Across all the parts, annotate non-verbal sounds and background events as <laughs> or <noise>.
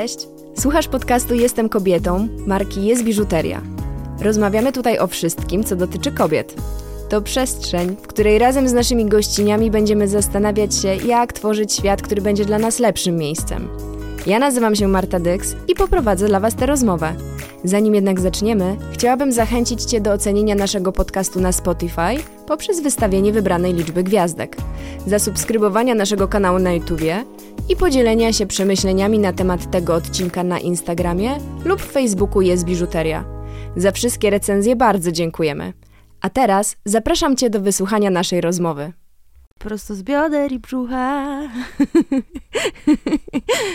Cześć! Słuchasz podcastu Jestem kobietą, marki Jest Biżuteria. Rozmawiamy tutaj o wszystkim, co dotyczy kobiet. To przestrzeń, w której razem z naszymi gościniami będziemy zastanawiać się, jak tworzyć świat, który będzie dla nas lepszym miejscem. Ja nazywam się Marta Dyks i poprowadzę dla Was tę rozmowę. Zanim jednak zaczniemy, chciałabym zachęcić Cię do ocenienia naszego podcastu na Spotify poprzez wystawienie wybranej liczby gwiazdek, zasubskrybowania naszego kanału na YouTubie i podzielenia się przemyśleniami na temat tego odcinka na Instagramie lub Facebooku Jest Biżuteria. Za wszystkie recenzje bardzo dziękujemy. A teraz zapraszam Cię do wysłuchania naszej rozmowy. Prosto z bioder i brzucha. <laughs>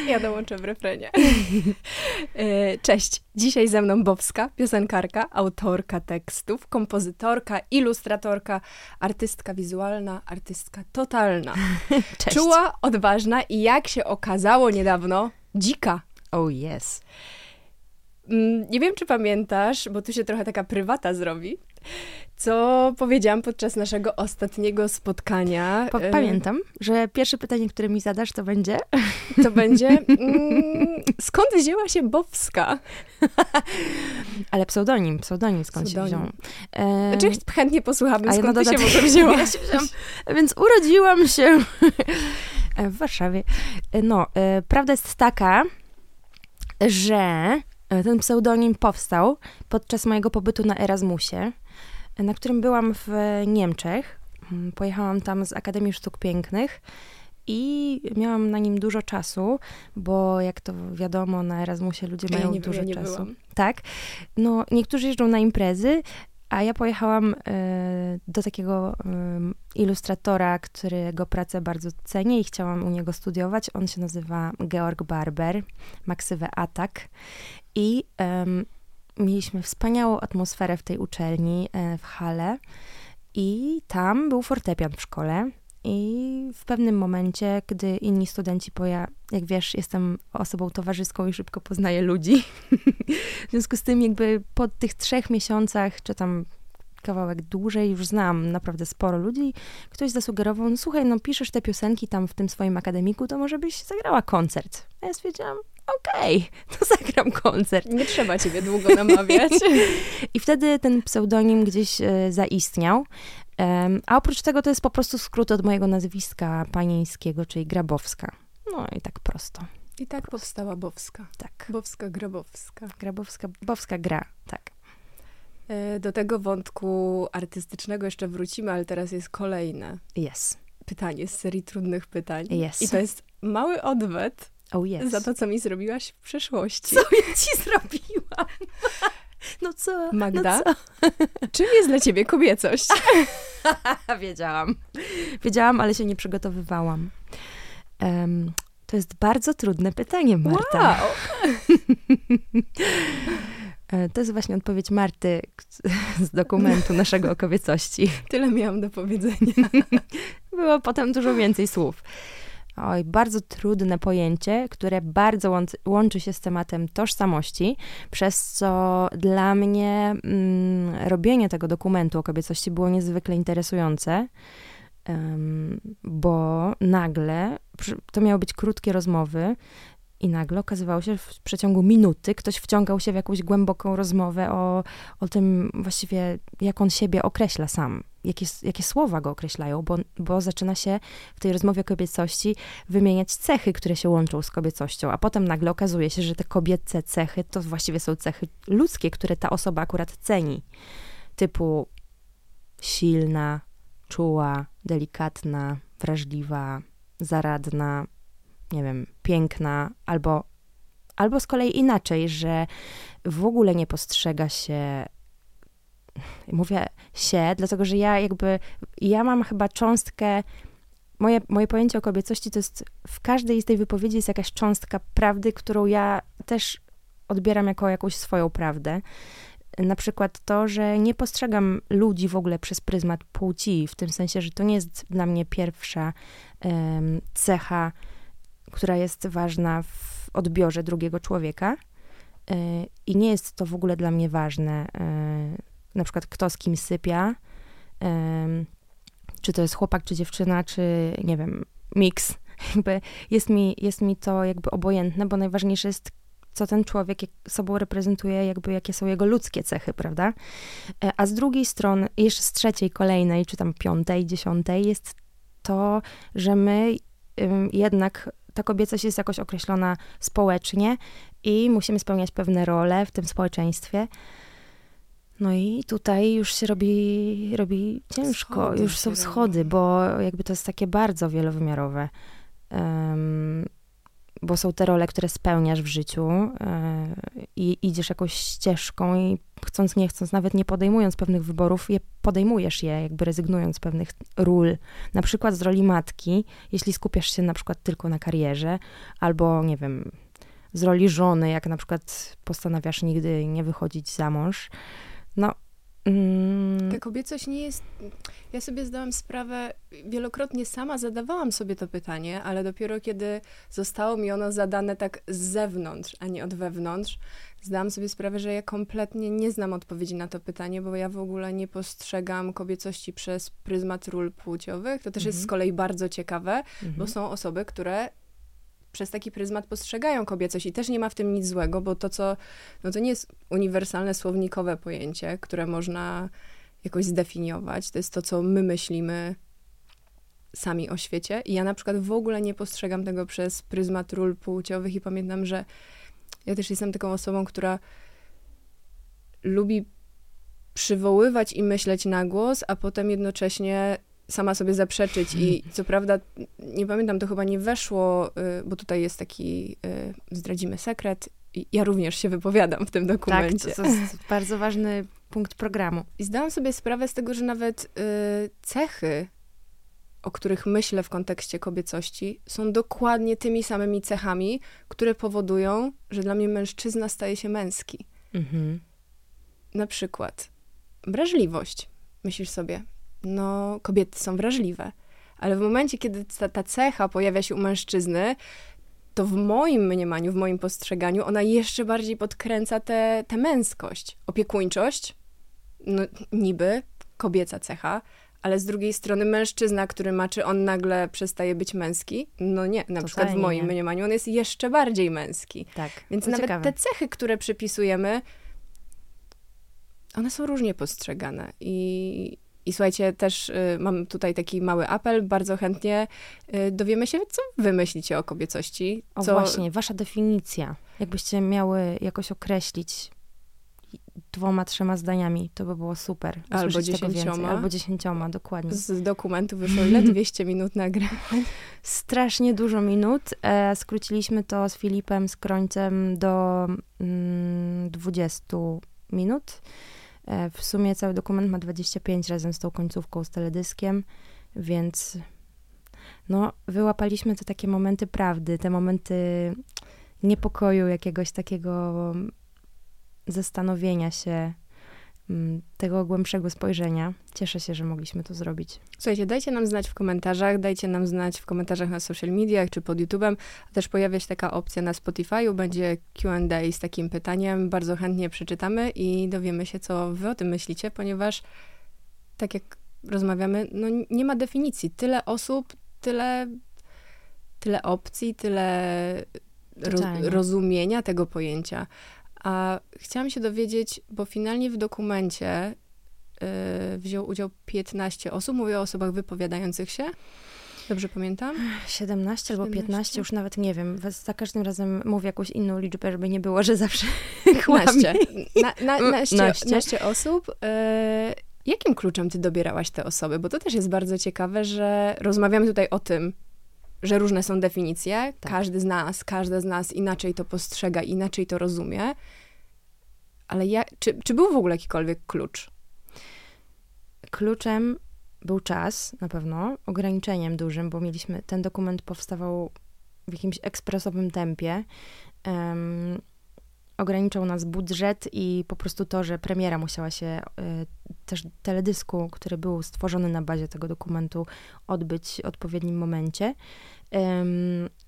Ja dołączę w refrenie. E, Cześć, dzisiaj ze mną Bowska, piosenkarka, autorka tekstów, kompozytorka, ilustratorka, artystka wizualna, artystka totalna. <laughs> Cześć. Czuła, odważna i jak się okazało niedawno, dzika. Oh yes. Mm, Nie wiem, czy pamiętasz, bo tu się trochę taka prywata zrobi, co powiedziałam podczas naszego ostatniego spotkania. E, pamiętam, że pierwsze pytanie, które mi zadasz, to będzie. To będzie, <laughs> mm, skąd wzięła się Bowska? Ale pseudonim, pseudonim skąd Pseudonim. się wziął. E, Znaczy, chętnie ja skąd na ty się ogóle <laughs> wzięłaś. Ja się. Więc urodziłam się <laughs> w Warszawie. No, e, prawda jest taka, że ten pseudonim powstał podczas mojego pobytu na Erasmusie, e, na którym byłam w Niemczech. Mm, Pojechałam tam z Akademii Sztuk Pięknych i miałam na nim dużo czasu, bo jak to wiadomo, na Erasmusie ludzie Ja mają nie, dużo ja czasu. byłam. Tak. No, niektórzy jeżdżą na imprezy, a ja pojechałam e, do takiego em, ilustratora, którego pracę bardzo cenię i chciałam u niego studiować. On się nazywa Georg Barber, maksywę Atak. I em, mieliśmy wspaniałą atmosferę w tej uczelni, e, w hale. I tam był fortepian w szkole. I w pewnym momencie, gdy inni studenci, bo ja, jak wiesz, jestem osobą towarzyską i szybko poznaję ludzi, <laughs> w związku z tym jakby po tych trzech miesiącach, czy tam kawałek dłużej, już znam naprawdę sporo ludzi, ktoś zasugerował, no słuchaj, no piszesz te piosenki tam w tym swoim akademiku, to może byś zagrała koncert. A ja stwierdziłam, okej, to <laughs> zagram koncert. Nie trzeba ciebie długo namawiać. <laughs> I wtedy ten pseudonim gdzieś e, zaistniał. A oprócz tego to jest po prostu skrót od mojego nazwiska panieńskiego, czyli Grabowska. No i tak prosto. I tak powstała Bowska. Tak. Bowska Grabowska. Grabowska, Bowska gra, tak. E, Do tego wątku artystycznego jeszcze wrócimy, ale teraz jest kolejne Yes. pytanie z serii trudnych pytań. Yes. I to jest mały odwet Oh yes. za to, co mi zrobiłaś w przeszłości. Co ja ci zrobiłam? <laughs> No co? Magda? No Czym jest dla ciebie kobiecość? co? <laughs> Wiedziałam. Wiedziałam, ale się nie przygotowywałam. Em, to jest bardzo trudne pytanie, Marta. Wow! <laughs> E, To jest właśnie odpowiedź Marty z dokumentu naszego o kobiecości. Tyle miałam do powiedzenia. Było potem dużo więcej słów. Oj, bardzo trudne pojęcie, które bardzo łączy, się z tematem tożsamości, przez co dla mnie mm, robienie tego dokumentu o kobiecości było niezwykle interesujące, em, bo nagle, to miały być krótkie rozmowy, i nagle okazywało się, że w przeciągu minuty ktoś wciągał się w jakąś głęboką rozmowę o, o tym właściwie, jak on siebie określa sam, jakie, jakie słowa go określają, bo, bo zaczyna się w tej rozmowie o kobiecości wymieniać cechy, które się łączą z kobiecością, a potem nagle okazuje się, że te kobiece cechy to właściwie są cechy ludzkie, które ta osoba akurat ceni. Typu silna, czuła, delikatna, wrażliwa, zaradna, nie wiem, piękna, albo, albo z kolei inaczej, że w ogóle nie postrzega się. Mówię się, dlatego że ja jakby, ja mam chyba cząstkę, moje, moje pojęcie o kobiecości to jest, w każdej z tej wypowiedzi jest jakaś cząstka prawdy, którą ja też odbieram jako jakąś swoją prawdę. Na przykład to, że nie postrzegam ludzi w ogóle przez pryzmat płci, w tym sensie, że to nie jest dla mnie pierwsza em, cecha, która jest ważna w odbiorze drugiego człowieka. Y, I nie jest to w ogóle dla mnie ważne, y, na przykład kto z kim sypia, ym, czy to jest chłopak, czy dziewczyna, czy nie wiem, miks <laughs> jakby jest mi, jest mi to jakby obojętne, bo najważniejsze jest co ten człowiek sobą reprezentuje, jakby jakie są jego ludzkie cechy, prawda? E, a z drugiej strony, jeszcze z trzeciej, kolejnej, czy tam piątej, dziesiątej, jest to, że my jednak ta kobiecość jest jakoś określona społecznie i musimy spełniać pewne role w tym społeczeństwie. No i tutaj już się robi, robi ciężko, schody już są schody, robi. bo jakby to jest takie bardzo wielowymiarowe. Um, bo są te role, które spełniasz w życiu yy, i idziesz jakąś ścieżką i chcąc, nie chcąc, nawet nie podejmując pewnych wyborów, je podejmujesz je, jakby rezygnując z pewnych ról. Na przykład z roli matki, jeśli skupiasz się na przykład tylko na karierze, albo nie wiem, z roli żony, jak na przykład postanawiasz nigdy nie wychodzić za mąż. No, Mm. Ta kobiecość nie jest. Ja sobie zdałam sprawę, wielokrotnie sama zadawałam sobie to pytanie, ale dopiero kiedy zostało mi ono zadane tak z zewnątrz, a nie od wewnątrz, zdałam sobie sprawę, że ja kompletnie nie znam odpowiedzi na to pytanie, bo ja w ogóle nie postrzegam kobiecości przez pryzmat ról płciowych. To też mhm. jest z kolei bardzo ciekawe, mhm. bo są osoby, które przez taki pryzmat postrzegają kobiecość i też nie ma w tym nic złego, bo to, co, no to nie jest uniwersalne słownikowe pojęcie, które można jakoś zdefiniować. To jest to, co my myślimy sami o świecie. I ja na przykład w ogóle nie postrzegam tego przez pryzmat ról płciowych i pamiętam, że ja też jestem taką osobą, która lubi przywoływać i myśleć na głos, a potem jednocześnie sama sobie zaprzeczyć i co prawda, nie pamiętam, to chyba nie weszło, y, bo tutaj jest taki, y, zdradzimy sekret, ja również się wypowiadam w tym dokumencie. Tak, to, jest bardzo ważny punkt programu. I zdałam sobie sprawę z tego, że nawet y, cechy, o których myślę w kontekście kobiecości, są dokładnie tymi samymi cechami, które powodują, że dla mnie mężczyzna staje się męski. Mhm. Na przykład wrażliwość. Myślisz sobie, no, kobiety są wrażliwe. Ale w momencie, kiedy ta, ta cecha pojawia się u mężczyzny, to w moim mniemaniu, w moim postrzeganiu, ona jeszcze bardziej podkręca tę męskość. Opiekuńczość, no niby kobieca cecha, ale z drugiej strony mężczyzna, który ma, czy on nagle przestaje być męski? No nie, na Totalnie przykład w moim nie. mniemaniu on jest jeszcze bardziej męski. Tak. Więc nawet ciekawe. te cechy, które przypisujemy, one są różnie postrzegane i, i słuchajcie, też y, mam tutaj taki mały apel, bardzo chętnie y, dowiemy się, co wy myślicie o kobiecości. O co... właśnie, wasza definicja. Jakbyście miały jakoś określić dwoma, trzema zdaniami, to by było super. Albo dziesięcioma. Albo dziesięcioma, dokładnie. Z dokumentu wyszło ile? <laughs> 200 minut nagrań. Strasznie dużo minut. E, skróciliśmy to z Filipem, z Krońcem do mm, 20 minut. E, w sumie cały dokument ma 25 razem z tą końcówką z teledyskiem, więc no, wyłapaliśmy te takie momenty prawdy, te momenty niepokoju, jakiegoś takiego zastanowienia się, tego głębszego spojrzenia. Cieszę się, że mogliśmy to zrobić. Słuchajcie, dajcie nam znać w komentarzach, dajcie nam znać w komentarzach na social mediach czy pod YouTube'em. Też pojawia się taka opcja na Spotify'u, będzie Q&A z takim pytaniem. Bardzo chętnie przeczytamy i dowiemy się, co wy o tym myślicie, ponieważ tak jak rozmawiamy, no nie ma definicji. Tyle osób, tyle, tyle opcji, tyle ro, rozumienia tego pojęcia. A chciałam się dowiedzieć, bo finalnie w dokumencie yy, wziął udział 15 osób. Mówię o osobach wypowiadających się. Dobrze pamiętam? 17 albo 15, już nawet nie wiem. Za każdym razem mówię jakąś inną liczbę, żeby nie było, że zawsze <laughs> naście. Na, na, naście, naście. naście osób. Yy, jakim kluczem ty dobierałaś te osoby? Bo to też jest bardzo ciekawe, że rozmawiamy tutaj o tym, że różne są definicje. Tak. Każdy z nas, każda z nas inaczej to postrzega, inaczej to rozumie. Ale ja, czy, czy był w ogóle jakikolwiek klucz? Kluczem był czas, na pewno, ograniczeniem dużym, bo mieliśmy, ten dokument powstawał w jakimś ekspresowym tempie. Um, ograniczał nas budżet i po prostu to, że premiera musiała się y, też teledysku, który był stworzony na bazie tego dokumentu, odbyć w odpowiednim momencie.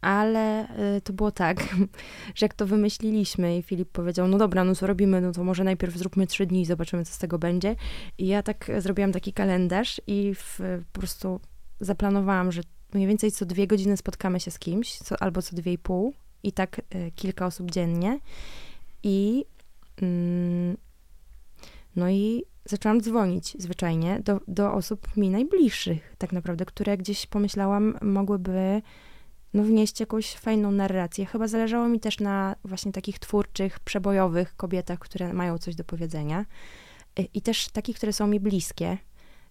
Ale y, to było tak, <laughs> że jak to wymyśliliśmy i Filip powiedział, no dobra, no co robimy, no to może najpierw zróbmy trzy dni i zobaczymy, co z tego będzie. I ja tak zrobiłam taki kalendarz i w, po prostu zaplanowałam, że mniej więcej co dwie godziny spotkamy się z kimś, co, albo co dwie i pół i tak y, kilka osób dziennie. I mm, no i zaczęłam dzwonić zwyczajnie do, do osób mi najbliższych, tak naprawdę, które gdzieś pomyślałam, mogłyby no, wnieść jakąś fajną narrację. Chyba zależało mi też na właśnie takich twórczych, przebojowych kobietach, które mają coś do powiedzenia. I też takich, które są mi bliskie,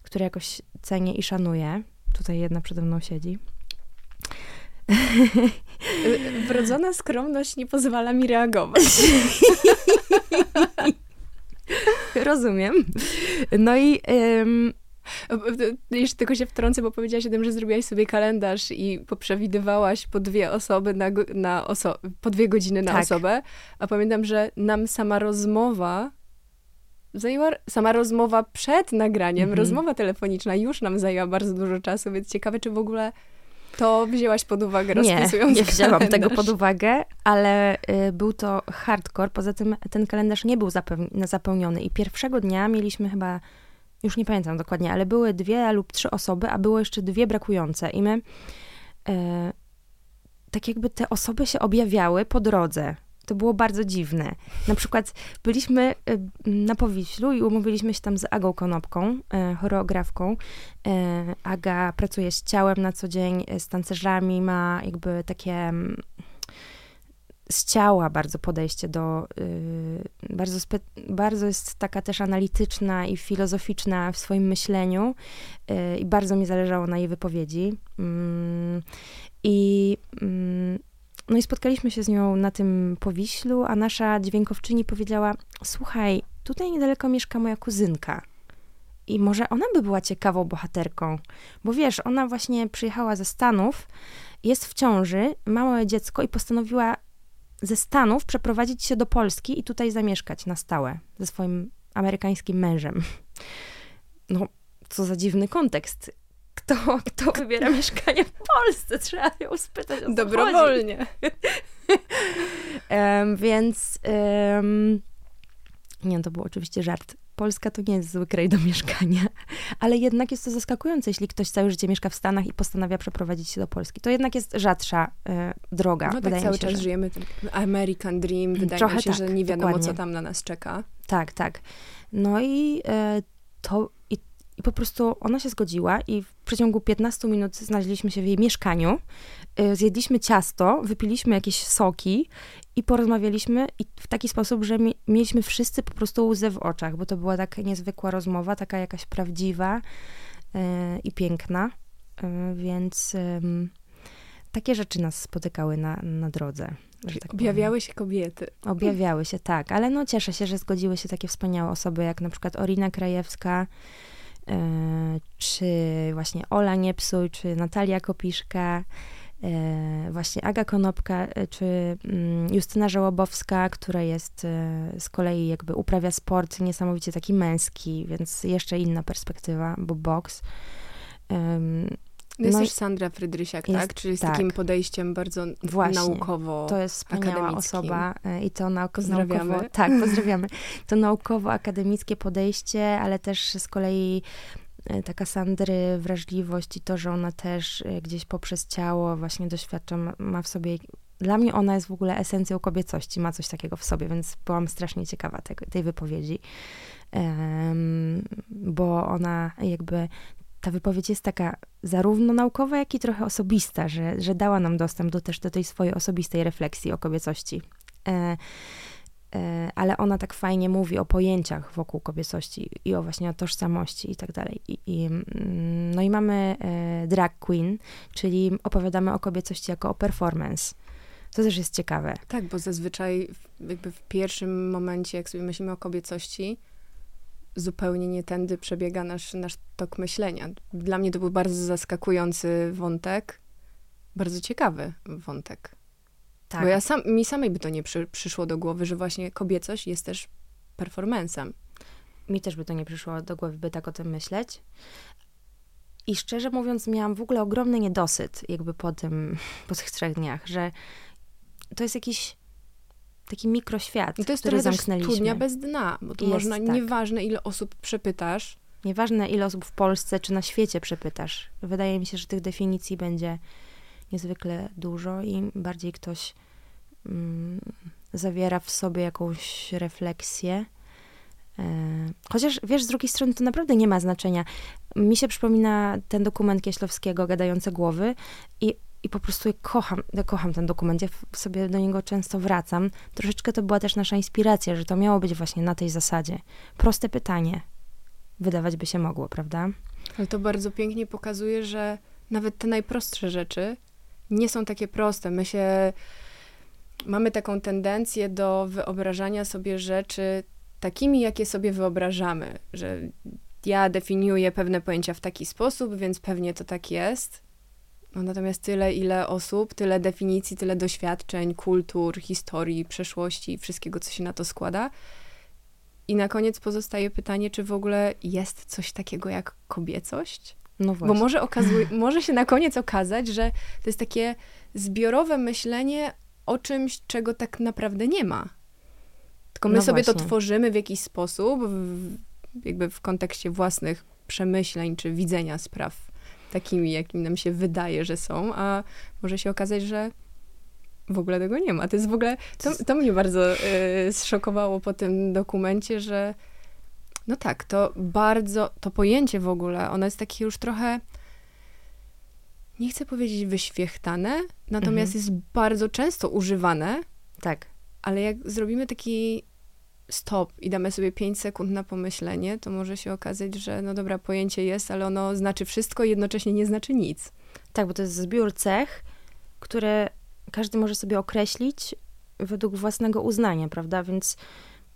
które jakoś cenię i szanuję. Tutaj jedna przede mną siedzi. <laughs> Wrodzona skromność nie pozwala mi reagować. <laughs> Rozumiem. No i... Um, jeszcze tylko się wtrącę, bo powiedziałaś o tym, że zrobiłaś sobie kalendarz i poprzewidywałaś po dwie osoby na, na oso- po dwie godziny na tak. osobę, a pamiętam, że nam sama rozmowa zajęła, sama rozmowa przed nagraniem, mhm. rozmowa telefoniczna już nam zajęła bardzo dużo czasu, więc ciekawe, czy w ogóle to wzięłaś pod uwagę rozpisując Nie, nie wzięłam kalendarz. tego pod uwagę, ale y, był to hardcore. Poza tym ten kalendarz nie był zapełniony i pierwszego dnia mieliśmy chyba, już nie pamiętam dokładnie, ale były dwie lub trzy osoby, a było jeszcze dwie brakujące i my y, tak jakby te osoby się objawiały po drodze. To było bardzo dziwne. Na przykład byliśmy y, na Powiślu i umówiliśmy się tam z Agą Konopką, y, choreografką. Y, Aga pracuje z ciałem na co dzień, z tancerzami, ma jakby takie mm, z ciała bardzo podejście do, bardzo, spe, bardzo jest taka też analityczna i filozoficzna w swoim myśleniu i bardzo mi zależało na jej wypowiedzi. Mm, I mm, no i spotkaliśmy się z nią na tym powiślu, a nasza dźwiękowczyni powiedziała: Słuchaj, tutaj niedaleko mieszka moja kuzynka. I może ona by była ciekawą bohaterką, bo wiesz, ona właśnie przyjechała ze Stanów, jest w ciąży, małe dziecko i postanowiła ze Stanów przeprowadzić się do Polski i tutaj zamieszkać na stałe ze swoim amerykańskim mężem. No, co za dziwny kontekst kto, kto wybiera mieszkanie w Polsce. Trzeba ją spytać o Dobrowolnie. um, więc um, nie, to był oczywiście żart. Polska to nie jest zły kraj do mieszkania, ale jednak jest to zaskakujące, jeśli ktoś całe życie mieszka w Stanach i postanawia przeprowadzić się do Polski. To jednak jest rzadsza y, droga. No tak cały się, czas że... żyjemy American Dream. Wydaje Trochę mi się, tak, że nie wiadomo, dokładnie. co tam na nas czeka. Tak, tak. No i y, to i po prostu ona się zgodziła i w przeciągu 15 minut znaleźliśmy się w jej mieszkaniu, y, zjedliśmy ciasto, wypiliśmy jakieś soki i porozmawialiśmy i w taki sposób, że mi, mieliśmy wszyscy po prostu łzę w oczach, bo to była taka niezwykła rozmowa, taka jakaś prawdziwa yy, i piękna, yy, więc yy, takie rzeczy nas spotykały na, na drodze. Tak objawiały powiem. się kobiety. Objawiały się, tak, ale no cieszę się, że zgodziły się takie wspaniałe osoby jak na przykład Orina Krajewska, czy właśnie Ola Niepsuj, czy Natalia Kopiszka, e, właśnie Aga Konopka, e, czy mm, Justyna Żałobowska, która jest z kolei jakby uprawia sport niesamowicie taki męski, więc jeszcze inna perspektywa, bo boks. Jest no też Sandra Frydrysiak, jest, tak? Czyli z tak. takim podejściem bardzo Właśnie, naukowo To jest wspaniała osoba e, i to nauk pozdrawiamy. naukowo... Tak, pozdrawiamy. To naukowo-akademickie podejście, ale też z kolei e, taka Sandry wrażliwość i to, że ona też e, gdzieś poprzez ciało właśnie doświadcza, ma w sobie dla mnie ona jest w ogóle esencją kobiecości, ma coś takiego w sobie, więc byłam strasznie ciekawa tej, tej wypowiedzi, um, bo ona jakby ta wypowiedź jest taka zarówno naukowa, jak i trochę osobista, że, że dała nam dostęp do też do tej swojej osobistej refleksji o kobiecości. E, e, ale ona tak fajnie mówi o pojęciach wokół kobiecości i o właśnie o tożsamości i tak dalej. I, i, mm, no i mamy e, drag queen, czyli opowiadamy o kobiecości jako o performance. To też jest ciekawe. Tak, bo zazwyczaj jakby w pierwszym momencie, jak sobie myślimy o kobiecości, zupełnie nie tędy przebiega nasz, nasz tok myślenia. Dla mnie to był bardzo zaskakujący wątek, bardzo ciekawy wątek. Tak. Bo ja sam, mi samej by to nie przy, przyszło do głowy, że właśnie kobiecość jest też performancem. Mi też by to nie przyszło do głowy, by tak o tym myśleć. I szczerze mówiąc, miałam w ogóle ogromny niedosyt, jakby po tym, <laughs> po tych trzech dniach, że to jest jakiś taki mikroświat, I to jest który zamknęliśmy. studnia bez dna, bo to jest, można, tak. nieważne ile osób przepytasz, Nieważne, ile osób w Polsce czy na świecie przepytasz. Wydaje mi się, że tych definicji będzie niezwykle dużo i bardziej ktoś mm, zawiera w sobie jakąś refleksję. E, chociaż wiesz, z drugiej strony to naprawdę nie ma znaczenia. Mi się przypomina ten dokument Kieślowskiego, Gadające Głowy, i, i po prostu kocham, kocham ten dokument. Ja sobie do niego często wracam. Troszeczkę to była też nasza inspiracja, że to miało być właśnie na tej zasadzie. Proste pytanie. Wydawać by się mogło, prawda? Ale to bardzo pięknie pokazuje, że nawet te najprostsze rzeczy nie są takie proste. My się mamy taką tendencję do wyobrażania sobie rzeczy takimi, jakie sobie wyobrażamy, że ja definiuję pewne pojęcia w taki sposób, więc pewnie to tak jest. No, natomiast tyle, ile osób, tyle definicji, tyle doświadczeń, kultur, historii, przeszłości, wszystkiego, co się na to składa. I na koniec pozostaje pytanie, czy w ogóle jest coś takiego jak kobiecość? No właśnie. Bo może, okazuje, <laughs> może się na koniec okazać, że to jest takie zbiorowe myślenie o czymś, czego tak naprawdę nie ma. Tylko my no sobie właśnie. to tworzymy w jakiś sposób, w, jakby w kontekście własnych przemyśleń czy widzenia spraw takimi, jakimi nam się wydaje, że są, a może się okazać, że w ogóle tego nie ma. To jest w ogóle, to, to mnie bardzo y, zszokowało po tym dokumencie, że no tak, to bardzo, to pojęcie w ogóle, ono jest takie już trochę, nie chcę powiedzieć wyświechtane, natomiast mhm. jest bardzo często używane. Tak. Ale jak zrobimy taki stop i damy sobie 5 sekund na pomyślenie, to może się okazać, że no dobra, pojęcie jest, ale ono znaczy wszystko i jednocześnie nie znaczy nic. Tak, bo to jest zbiór cech, które każdy może sobie określić według własnego uznania, prawda? Więc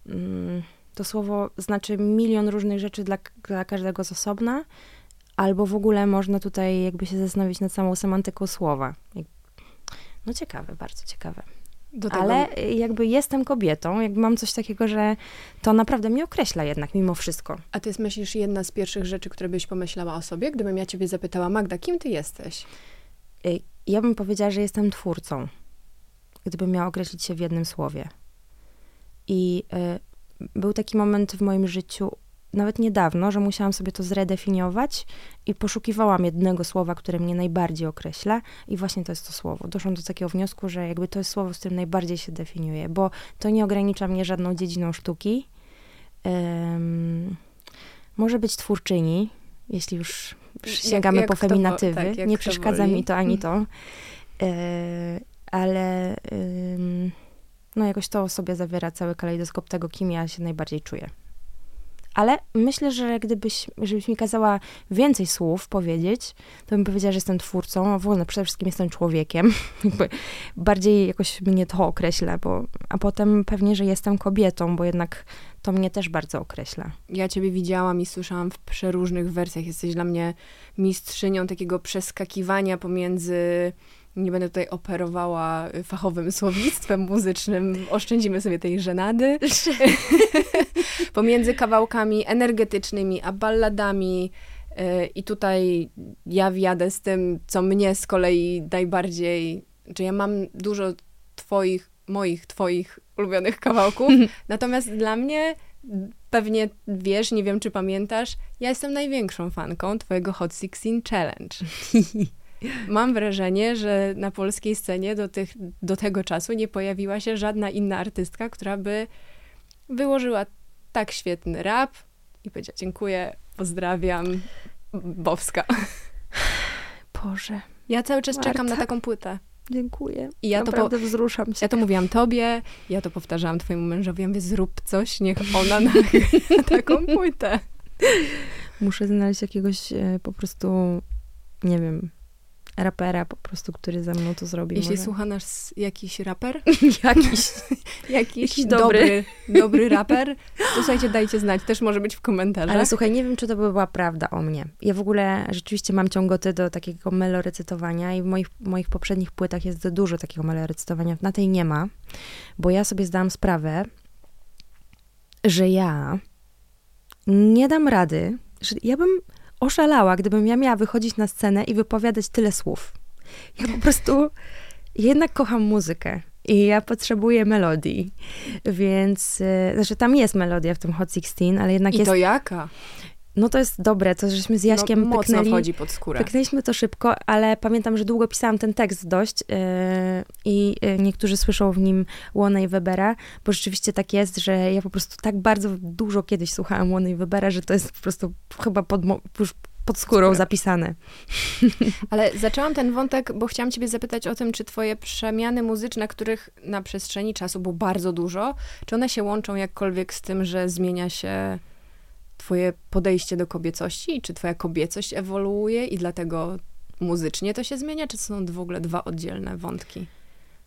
mm, to słowo znaczy milion różnych rzeczy dla, dla każdego z osobna, albo w ogóle można tutaj jakby się zastanowić nad samą semantyką słowa. No ciekawe, bardzo ciekawe. Ale jakby jestem kobietą, jakby mam coś takiego, że to naprawdę mnie określa jednak mimo wszystko. A jest, myślisz, jedna z pierwszych rzeczy, które byś pomyślała o sobie, gdybym ja ciebie zapytała, Magda, kim ty jesteś? Ja bym powiedziała, że jestem twórcą, gdybym miała określić się w jednym słowie. I y, był taki moment w moim życiu, nawet niedawno, że musiałam sobie to zredefiniować i poszukiwałam jednego słowa, które mnie najbardziej określa i właśnie to jest to słowo. Doszłam do takiego wniosku, że jakby to jest słowo, z którym najbardziej się definiuje, bo to nie ogranicza mnie żadną dziedziną sztuki. Um, może być twórczyni, jeśli już sięgamy jak, jak po feminatywy. Tak, nie przeszkadza mi to ani to. E, ale no jakoś to sobie zawiera cały kalejdoskop tego, kim ja się najbardziej czuję. Ale myślę, że gdybyś, żebyś mi kazała więcej słów powiedzieć, to bym powiedziała, że jestem twórcą, a w ogóle przede wszystkim jestem człowiekiem. <laughs> Bardziej jakoś mnie to określa, bo, a potem pewnie, że jestem kobietą, bo jednak to mnie też bardzo określa. Ja ciebie widziałam i słyszałam w przeróżnych wersjach. Jesteś dla mnie mistrzynią takiego przeskakiwania pomiędzy nie będę tutaj operowała fachowym słownictwem muzycznym, oszczędzimy sobie tej żenady. <laughs> Pomiędzy kawałkami energetycznymi a balladami. Y, I tutaj ja wjadę z tym, co mnie z kolei najbardziej, że ja mam dużo twoich, moich, twoich ulubionych kawałków, <laughs> natomiast dla mnie pewnie wiesz, nie wiem czy pamiętasz, ja jestem największą fanką twojego Hot Sixteen Challenge. <laughs> Mam wrażenie, że na polskiej scenie do, tych, do tego czasu nie pojawiła się żadna inna artystka, która by wyłożyła tak świetny rap i powiedziała dziękuję, pozdrawiam, Bowska. Boże. Ja cały czas Marta. czekam na taką płytę. Dziękuję. I ja Naprawdę to po... wzruszam się. Ja to mówiłam tobie, ja to powtarzałam twojemu mężowi. Ja mówię, zrób coś, niech ona na, <laughs> na taką płytę. Muszę znaleźć jakiegoś e, po prostu, nie wiem, rapera po prostu, który ze mną to zrobi. Jeśli może. słucha nas jakiś raper, <laughs> <laughs> jakiś, jakiś dobry. dobry, <laughs> dobry raper, to słuchajcie, dajcie znać. Też może być w komentarzach. Ale słuchaj, nie wiem, czy to by była prawda o mnie. Ja w ogóle rzeczywiście mam ciągoty do takiego melorecytowania i w moich, moich poprzednich płytach jest dużo takiego melorecytowania. Na tej nie ma, bo ja sobie zdałam sprawę, że ja nie dam rady, że ja bym oszalała, gdybym ja miała wychodzić na scenę i wypowiadać tyle słów. Ja po prostu jednak kocham muzykę i ja potrzebuję melodii, więc, yy, znaczy tam jest melodia w tym Hot 16, ale jednak I jest... to jaka? No to jest dobre, to żeśmy z Jaśkiem no, mocno pyknęli, wchodzi pod skórę. Pyknęliśmy to szybko, ale pamiętam, że długo pisałam ten tekst dość yy, i yy, niektórzy słyszą w nim Łona i Webera, bo rzeczywiście tak jest, że ja po prostu tak bardzo dużo kiedyś słuchałam Łony i Webera, że to jest po prostu chyba pod, już pod skórą zapisane. <laughs> Ale zaczęłam ten wątek, bo chciałam ciebie zapytać o tym, czy twoje przemiany muzyczne, których na przestrzeni czasu było bardzo dużo, czy one się łączą jakkolwiek z tym, że zmienia się twoje podejście do kobiecości? Czy twoja kobiecość ewoluuje i dlatego muzycznie to się zmienia? Czy są w ogóle dwa oddzielne wątki?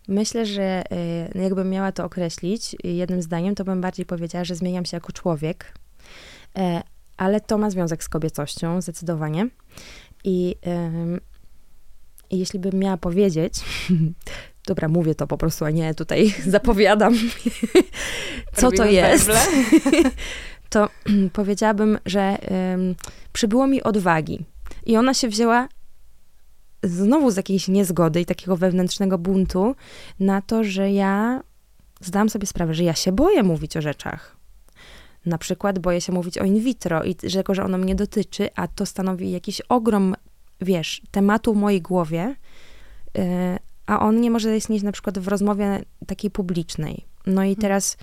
Myślę, że y, jakbym miała to określić jednym zdaniem, to bym bardziej powiedziała, że zmieniam się jako człowiek, e, ale to ma związek z kobiecością, zdecydowanie. I, i jeśli bym miała powiedzieć, <laughs> dobra, mówię to po prostu, a nie tutaj <laughs> zapowiadam, <laughs> co Robimy to jest, to <clears throat> powiedziałabym, że przybyło mi odwagi. I ona się wzięła znowu z jakiejś niezgody i takiego wewnętrznego buntu na to, że ja zdałam sobie sprawę, że ja się boję mówić o rzeczach. Na przykład boję się mówić o in vitro i że, że ono mnie dotyczy, a to stanowi jakiś ogrom, wiesz, tematu w mojej głowie, yy, a on nie może istnieć na przykład w rozmowie takiej publicznej. No i mhm. teraz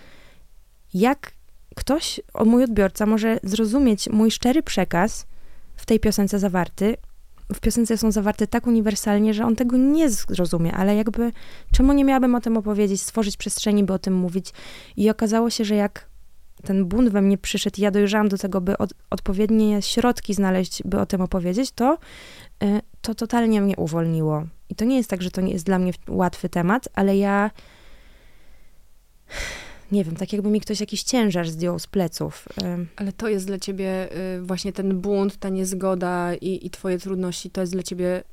jak ktoś, mój odbiorca może zrozumieć mój szczery przekaz w tej piosence zawarty, w piosence są zawarte tak uniwersalnie, że on tego nie zrozumie, ale jakby czemu nie miałabym o tym opowiedzieć, stworzyć przestrzeni, by o tym mówić. I okazało się, że jak ten bunt we mnie przyszedł ja dojrzałam do tego, by od, odpowiednie środki znaleźć, by o tym opowiedzieć, to, y, to totalnie mnie uwolniło. I to nie jest tak, że to nie jest dla mnie łatwy temat, ale ja nie wiem, tak jakby mi ktoś jakiś ciężar zdjął z pleców. Ale to jest dla ciebie y, właśnie ten bunt, ta niezgoda i, i twoje trudności, to jest dla ciebie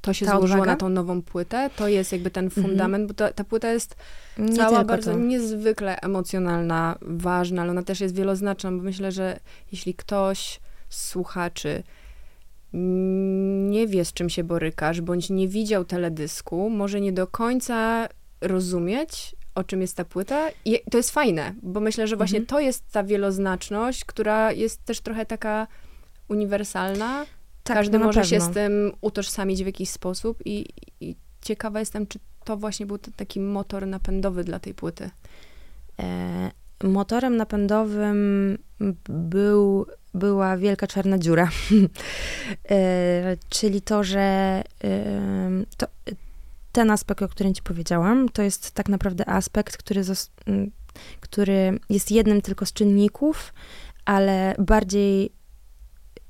to się ta złożyło odwaga? na tą nową płytę. To jest jakby ten mhm. fundament, bo ta, ta płyta jest Nie cała bardzo to. niezwykle emocjonalna, ważna, ale ona też jest wieloznaczna, bo myślę, że jeśli ktoś z słuchaczy nie wie, z czym się borykasz, bądź nie widział teledysku, może nie do końca rozumieć, o czym jest ta płyta. I to jest fajne, bo myślę, że właśnie mhm. to jest ta wieloznaczność, która jest też trochę taka uniwersalna. Tak, Każdy może pewno. się z tym utożsamić w jakiś sposób i, i ciekawa jestem, czy to właśnie był taki motor napędowy dla tej płyty. E, motorem napędowym był, była wielka czarna dziura. <laughs> e, czyli to, że e, to, ten aspekt, o którym ci powiedziałam, to jest tak naprawdę aspekt, który, który jest jednym tylko z czynników, ale bardziej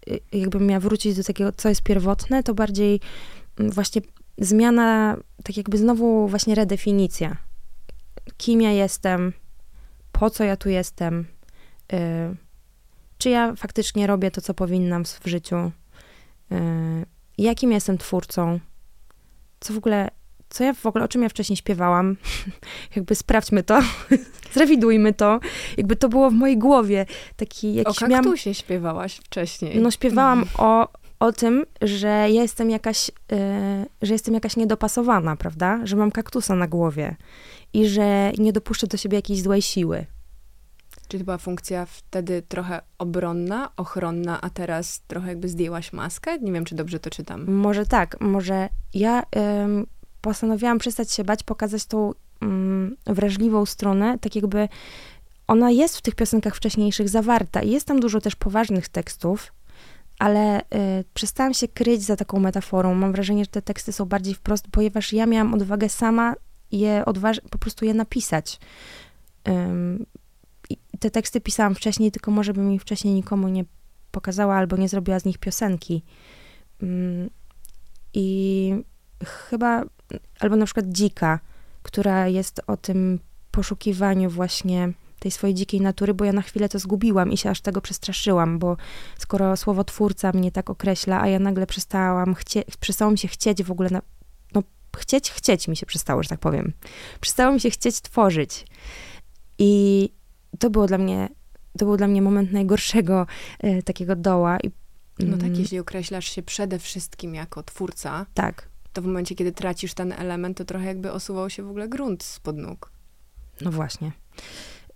y, jakbym miała wrócić do takiego, co jest pierwotne, to bardziej właśnie zmiana, tak jakby znowu właśnie redefinicja. Kim ja jestem, po co ja tu jestem, yy, czy ja faktycznie robię to, co powinnam w życiu, yy, jakim jestem twórcą, co w ogóle co ja w ogóle, o czym ja wcześniej śpiewałam, <laughs> jakby sprawdźmy to, <laughs> zrewidujmy to, jakby to było w mojej głowie. Taki jakiś o kaktusie miałam... śpiewałaś wcześniej. No śpiewałam o, o tym, że ja jestem jakaś, yy, że jestem jakaś niedopasowana, prawda? Że mam kaktusa na głowie i że nie dopuszczę do siebie jakiejś złej siły. Czy to była funkcja wtedy trochę obronna, ochronna, a teraz trochę jakby zdjęłaś maskę? Nie wiem, czy dobrze to czytam. Może tak, może ja postanowiłam przestać się bać, pokazać tą mm, wrażliwą stronę, tak jakby ona jest w tych piosenkach wcześniejszych zawarta jest tam dużo też poważnych tekstów, ale y, przestałam się kryć za taką metaforą. Mam wrażenie, że te teksty są bardziej wprost, ponieważ ja miałam odwagę sama je odważ- po prostu je napisać. Ym, te teksty pisałam wcześniej, tylko może bym ich wcześniej nikomu nie pokazała albo nie zrobiła z nich piosenki. Ym, I chyba albo na przykład dzika, która jest o tym poszukiwaniu właśnie tej swojej dzikiej natury, bo ja na chwilę to zgubiłam i się aż tego przestraszyłam, bo skoro słowo twórca mnie tak określa, a ja nagle przestałam chcie, przestało mi się chcieć w ogóle, na, no chcieć, chcieć mi się przestało, że tak powiem. Przestało mi się chcieć tworzyć. I to było dla mnie, to był dla mnie moment najgorszego e, takiego doła. I, no tak, mm, jeśli określasz się przede wszystkim jako twórca. Tak to w momencie, kiedy tracisz ten element, to trochę jakby osuwał się w ogóle grunt spod nóg. No właśnie.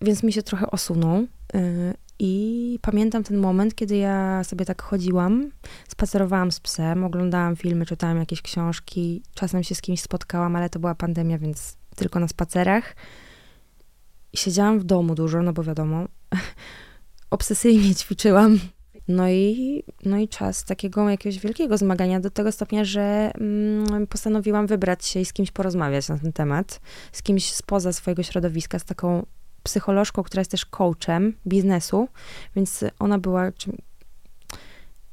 Więc mi się trochę osunął. Yy, I pamiętam ten moment, kiedy ja sobie tak chodziłam, spacerowałam z psem, oglądałam filmy, czytałam jakieś książki, czasem się z kimś spotkałam, ale to była pandemia, więc tylko na spacerach. Siedziałam w domu dużo, no bo wiadomo, <laughs> obsesyjnie ćwiczyłam. No i, no i czas takiego jakiegoś wielkiego zmagania do tego stopnia, że mm, postanowiłam wybrać się i z kimś porozmawiać na ten temat. Z kimś spoza swojego środowiska, z taką psycholożką, która jest też coachem biznesu, więc ona była czym...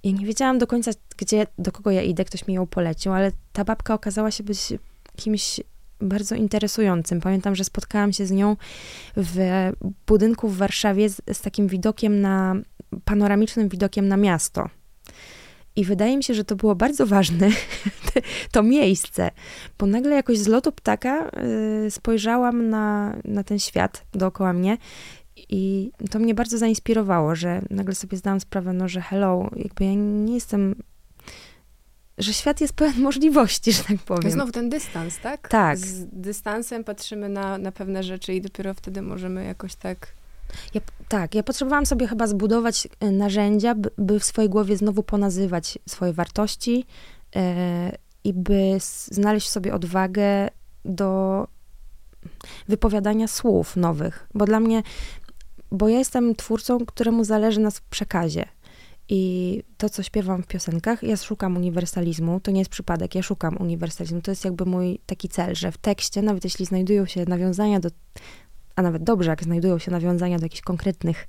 Ja nie wiedziałam do końca, gdzie, do kogo ja idę, ktoś mi ją polecił, ale ta babka okazała się być kimś bardzo interesującym. Pamiętam, że spotkałam się z nią w budynku w Warszawie z, z takim widokiem na, panoramicznym widokiem na miasto. I wydaje mi się, że to było bardzo ważne, <laughs> to miejsce, bo nagle jakoś z lotu ptaka y, spojrzałam na, na ten świat dookoła mnie i to mnie bardzo zainspirowało, że nagle sobie zdałam sprawę, no, że hello, jakby ja nie jestem że świat jest pełen <laughs> możliwości, że tak powiem. Znowu ten dystans, tak? Tak. Z dystansem patrzymy na, na pewne rzeczy i dopiero wtedy możemy jakoś tak... Ja, tak, ja potrzebowałam sobie chyba zbudować y, narzędzia, by, by w swojej głowie znowu ponazywać swoje wartości yy, i by znaleźć sobie odwagę do wypowiadania słów nowych. Bo dla mnie, bo ja jestem twórcą, któremu zależy na przekazie. I to, co śpiewam w piosenkach, ja szukam uniwersalizmu. To nie jest przypadek, ja szukam uniwersalizmu. To jest jakby mój taki cel, że w tekście, nawet jeśli znajdują się nawiązania do, a nawet dobrze, jak znajdują się nawiązania do jakichś konkretnych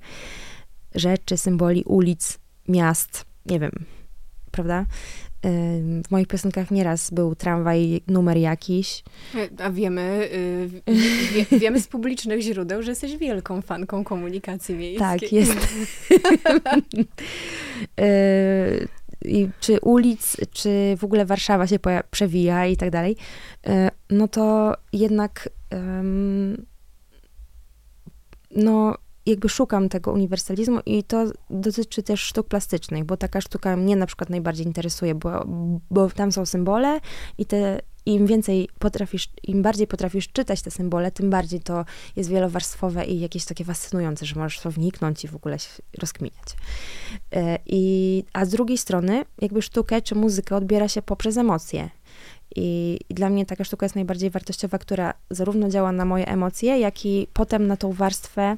rzeczy, symboli, ulic, miast, nie wiem, prawda? W moich piosenkach nieraz był tramwaj, numer jakiś. A wiemy, y, <laughs> wie, wiemy z publicznych źródeł, że jesteś wielką fanką komunikacji miejskiej. Tak, jest. <laughs> Y, I czy ulic, czy w ogóle Warszawa się przewija i tak dalej, y, no to jednak no jakby szukam tego uniwersalizmu i to dotyczy też sztuk plastycznych, bo taka sztuka mnie na przykład najbardziej interesuje, bo, bo tam są symbole i te im więcej potrafisz, im bardziej potrafisz czytać te symbole, tym bardziej to jest wielowarstwowe i jakieś takie fascynujące, że możesz to wniknąć i w ogóle się rozkminiać. E, I, a z drugiej strony, jakby sztukę czy muzykę odbiera się poprzez emocje. I, dla mnie taka sztuka jest najbardziej wartościowa, która zarówno działa na moje emocje, jak i potem na tą warstwę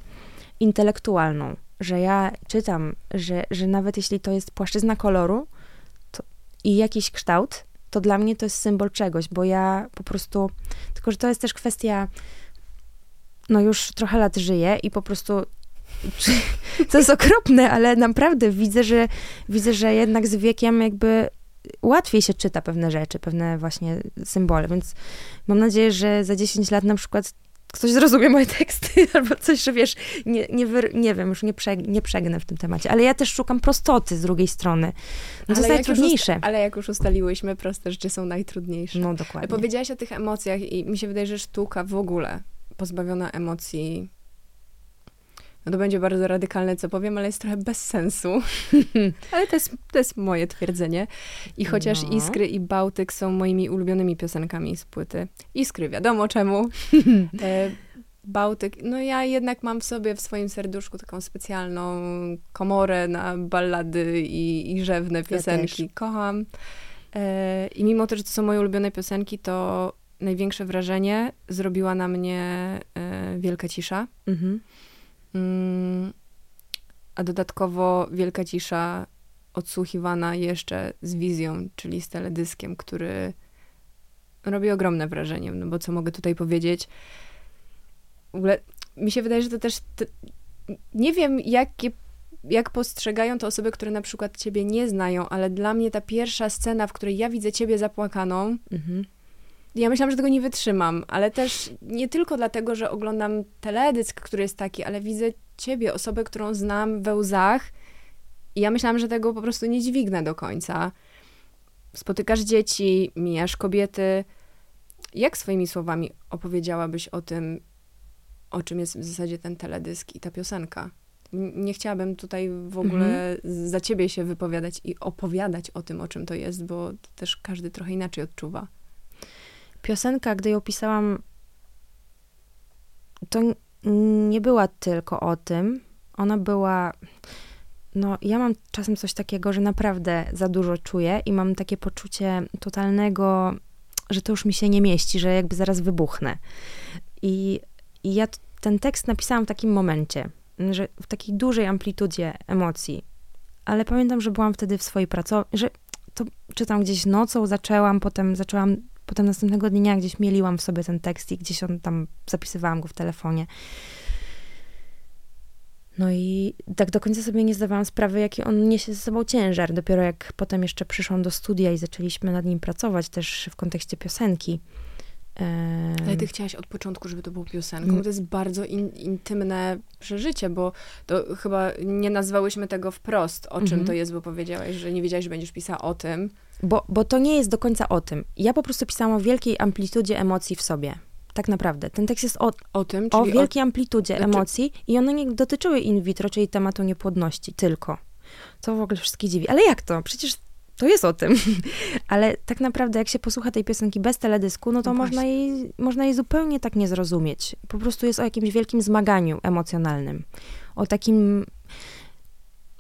intelektualną, że ja czytam, że, że nawet jeśli to jest płaszczyzna koloru to, i jakiś kształt, to dla mnie to jest symbol czegoś, bo ja po prostu, tylko że to jest też kwestia, no już trochę lat żyję i po prostu <laughs> to jest okropne, ale naprawdę widzę, że widzę, że jednak z wiekiem jakby łatwiej się czyta pewne rzeczy, pewne właśnie symbole, więc mam nadzieję, że za 10 lat na przykład ktoś zrozumie moje teksty, <laughs> albo coś, że wiesz, nie, nie, wy, nie wiem, już nie, przeg, nie przegnę w tym temacie, ale ja też szukam prostoty z drugiej strony. No to jest najtrudniejsze. ale jak już ustaliłyśmy, proste rzeczy są najtrudniejsze. No dokładnie. Powiedziałaś o tych emocjach i mi się wydaje, że sztuka w ogóle pozbawiona emocji no to będzie bardzo radykalne, co powiem, ale jest trochę bez sensu. <laughs> ale to jest, to jest moje twierdzenie. I chociaż no. Iskry i Bałtyk są moimi ulubionymi piosenkami z płyty. Iskry, wiadomo czemu. <laughs> E, Bałtyk, no ja jednak mam w sobie w swoim serduszku taką specjalną komorę na ballady i, i rzewne piosenki. Ja Kocham. E, I mimo to, że to są moje ulubione piosenki, to największe wrażenie zrobiła na mnie e, Wielka Cisza. Mhm. Mm, a dodatkowo Wielka Cisza odsłuchiwana jeszcze z wizją, czyli z teledyskiem, który robi ogromne wrażenie, no bo co mogę tutaj powiedzieć? W ogóle mi się wydaje, że to też te, nie wiem, jakie, jak postrzegają to osoby, które na przykład ciebie nie znają, ale dla mnie ta pierwsza scena, w której ja widzę ciebie zapłakaną, mhm ja myślałam, że tego nie wytrzymam, ale też nie tylko dlatego, że oglądam teledysk, który jest taki, ale widzę ciebie, osobę, którą znam we łzach i ja myślałam, że tego po prostu nie dźwignę do końca. Spotykasz dzieci, mijasz kobiety. Jak swoimi słowami opowiedziałabyś o tym, o czym jest w zasadzie ten teledysk i ta piosenka? Nie chciałabym tutaj w ogóle mhm. za ciebie się wypowiadać i opowiadać o tym, o czym to jest, bo też każdy trochę inaczej odczuwa piosenka, gdy ją pisałam, to nie była tylko o tym, Ona była no ja mam czasem coś takiego, że naprawdę za dużo czuję i mam takie poczucie totalnego, że to już mi się nie mieści, że jakby zaraz wybuchnę. I, i ja ten tekst napisałam w takim momencie, że w takiej dużej amplitudzie emocji. Ale pamiętam, że byłam wtedy w swojej pracowni, że to czytam gdzieś nocą, zaczęłam, potem zaczęłam, potem następnego dnia gdzieś mieliłam w sobie ten tekst i gdzieś on tam zapisywałam go w telefonie. No i tak do końca sobie nie zdawałam sprawy, jaki on niesie ze sobą ciężar. Dopiero jak potem jeszcze przyszłam do studia i zaczęliśmy nad nim pracować, też w kontekście piosenki. Ale ty chciałaś od początku, żeby to było piosenką. To jest bardzo in, intymne przeżycie, bo to chyba nie nazwałyśmy tego wprost, o czym mhm. to jest, bo powiedziałaś, że nie wiedziałaś, że będziesz pisała o tym. Bo, bo to nie jest do końca o tym. Ja po prostu pisałam o wielkiej amplitudzie emocji w sobie. Tak naprawdę. Ten tekst jest o, o tym, o wielkiej o... amplitudzie znaczy... emocji i one nie dotyczyły in vitro, czyli tematu niepłodności tylko. Co w ogóle wszystkich dziwi. Ale jak to? Przecież to jest o tym. <laughs> Ale tak naprawdę, jak się posłucha tej piosenki bez teledysku, no to no można, jej, można jej zupełnie tak nie zrozumieć. Po prostu jest o jakimś wielkim zmaganiu emocjonalnym. O takim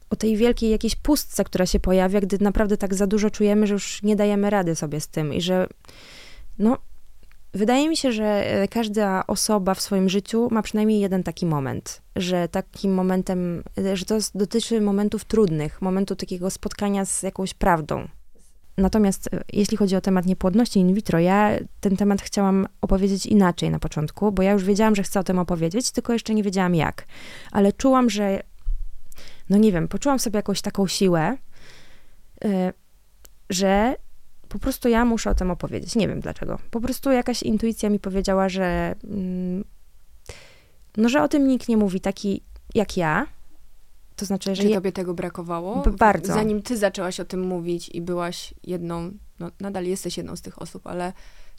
o tej wielkiej jakiejś pustce, która się pojawia, gdy naprawdę tak za dużo czujemy, że już nie dajemy rady sobie z tym i że no, Wydaje mi się, że e, każda osoba w swoim życiu ma przynajmniej jeden taki moment, że takim momentem, e, że to dotyczy momentów trudnych, momentu takiego spotkania z jakąś prawdą. Natomiast e, jeśli chodzi o temat niepłodności in vitro, ja ten temat chciałam opowiedzieć inaczej na początku, bo ja już wiedziałam, że chcę o tym opowiedzieć, tylko jeszcze nie wiedziałam jak. Ale czułam, że, no nie wiem, poczułam sobie jakąś taką siłę, że po prostu ja muszę o tym opowiedzieć. Nie wiem dlaczego. Po prostu jakaś intuicja mi powiedziała, że mm, no, że o tym nikt nie mówi taki jak ja. To znaczy, że... Czy tobie tego brakowało? Bardzo. Zanim ty zaczęłaś o tym mówić i byłaś jedną, no nadal jesteś jedną z tych osób, ale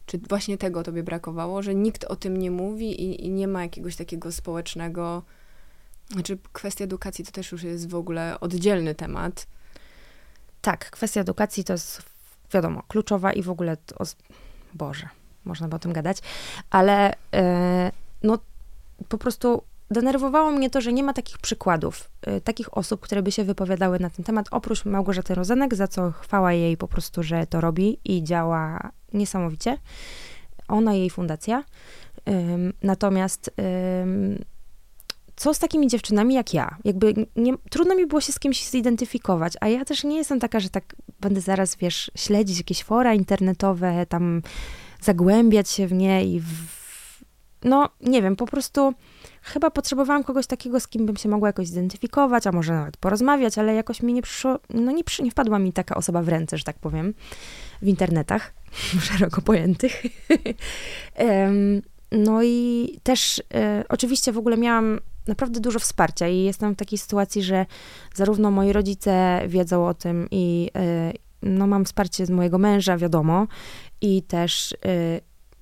czy właśnie tego tobie brakowało, że nikt o tym nie mówi i, i nie ma jakiegoś takiego społecznego... Znaczy, kwestia edukacji to też już jest w ogóle oddzielny temat. Tak, kwestia edukacji to jest wiadomo, kluczowa i w ogóle, o, Boże, można by o tym gadać, ale e, no po prostu denerwowało mnie to, że nie ma takich przykładów, e, takich osób, które by się wypowiadały na ten temat, oprócz Małgorzaty Rozenek, za co chwała jej po prostu, że to robi i działa niesamowicie. Ona i jej fundacja. Natomiast co z takimi dziewczynami jak ja? Jakby nie, trudno mi było się z kimś zidentyfikować, a ja też nie jestem taka, że tak będę zaraz, wiesz, śledzić jakieś fora internetowe, tam zagłębiać się w nie i w, no, nie wiem, po prostu chyba potrzebowałam kogoś takiego, z kim bym się mogła jakoś zidentyfikować, a może nawet porozmawiać, ale jakoś mi nie przyszło, no nie, przy, nie wpadła mi taka osoba w ręce, że tak powiem, w internetach, <laughs> szeroko pojętych. <laughs> um, no i też e, oczywiście w ogóle miałam naprawdę dużo wsparcia i jestem w takiej sytuacji, że zarówno moi rodzice wiedzą o tym i e, no, mam wsparcie z mojego męża, wiadomo, i też e,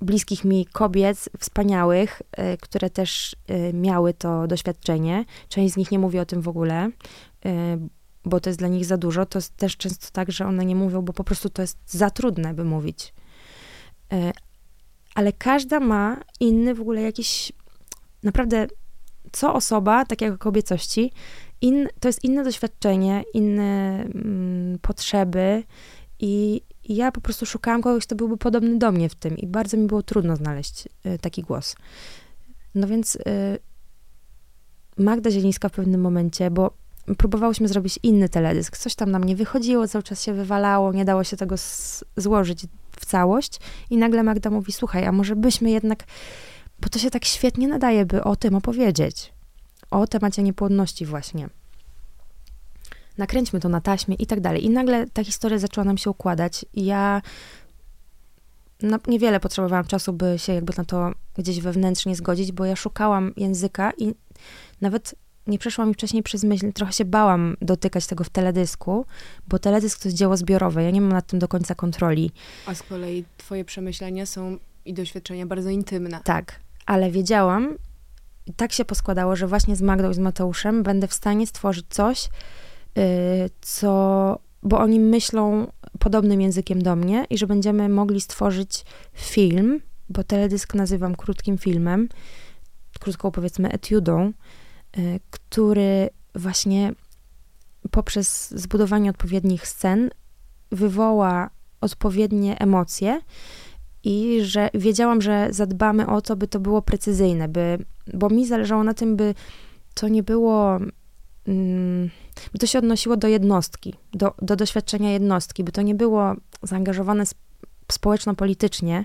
bliskich mi kobiet, wspaniałych, e, które też miały to doświadczenie. Część z nich nie mówi o tym w ogóle, bo to jest dla nich za dużo. To jest też często tak, że one nie mówią, bo po prostu to jest za trudne, by mówić. Ale każda ma inny w ogóle jakiś naprawdę co osoba, tak jak o kobiecości, in, to jest inne doświadczenie, inne mm, potrzeby i, ja po prostu szukałam kogoś, kto byłby podobny do mnie w tym i bardzo mi było trudno znaleźć y, taki głos. No więc y, Magda Zielińska w pewnym momencie, bo próbowałyśmy zrobić inny teledysk, coś tam nam nie wychodziło, cały czas się wywalało, nie dało się tego złożyć w całość i nagle Magda mówi, słuchaj, a może byśmy jednak bo to się tak świetnie nadaje, by o tym opowiedzieć. O temacie niepłodności właśnie. Nakręćmy to na taśmie i tak dalej. I nagle ta historia zaczęła nam się układać. I ja no, niewiele potrzebowałam czasu, by się jakby na to gdzieś wewnętrznie zgodzić, bo ja szukałam języka i nawet nie przeszła mi wcześniej przez myśl, trochę się bałam dotykać tego w teledysku, bo teledysk to jest dzieło zbiorowe, ja nie mam nad tym do końca kontroli. A z kolei twoje przemyślenia są i doświadczenia bardzo intymne. Tak, ale wiedziałam, i tak się poskładało, że właśnie z Magdą i z Mateuszem będę w stanie stworzyć coś, yy, co, bo oni myślą podobnym językiem do mnie i że będziemy mogli stworzyć film, bo teledysk nazywam krótkim filmem, krótką powiedzmy etiudą, y, który właśnie poprzez zbudowanie odpowiednich scen wywoła odpowiednie emocje i że wiedziałam, że zadbamy o to, by to było precyzyjne, by, bo mi zależało na tym, by to nie było, mm, by to się odnosiło do jednostki, do, do doświadczenia jednostki, by to nie było zaangażowane społeczno-politycznie,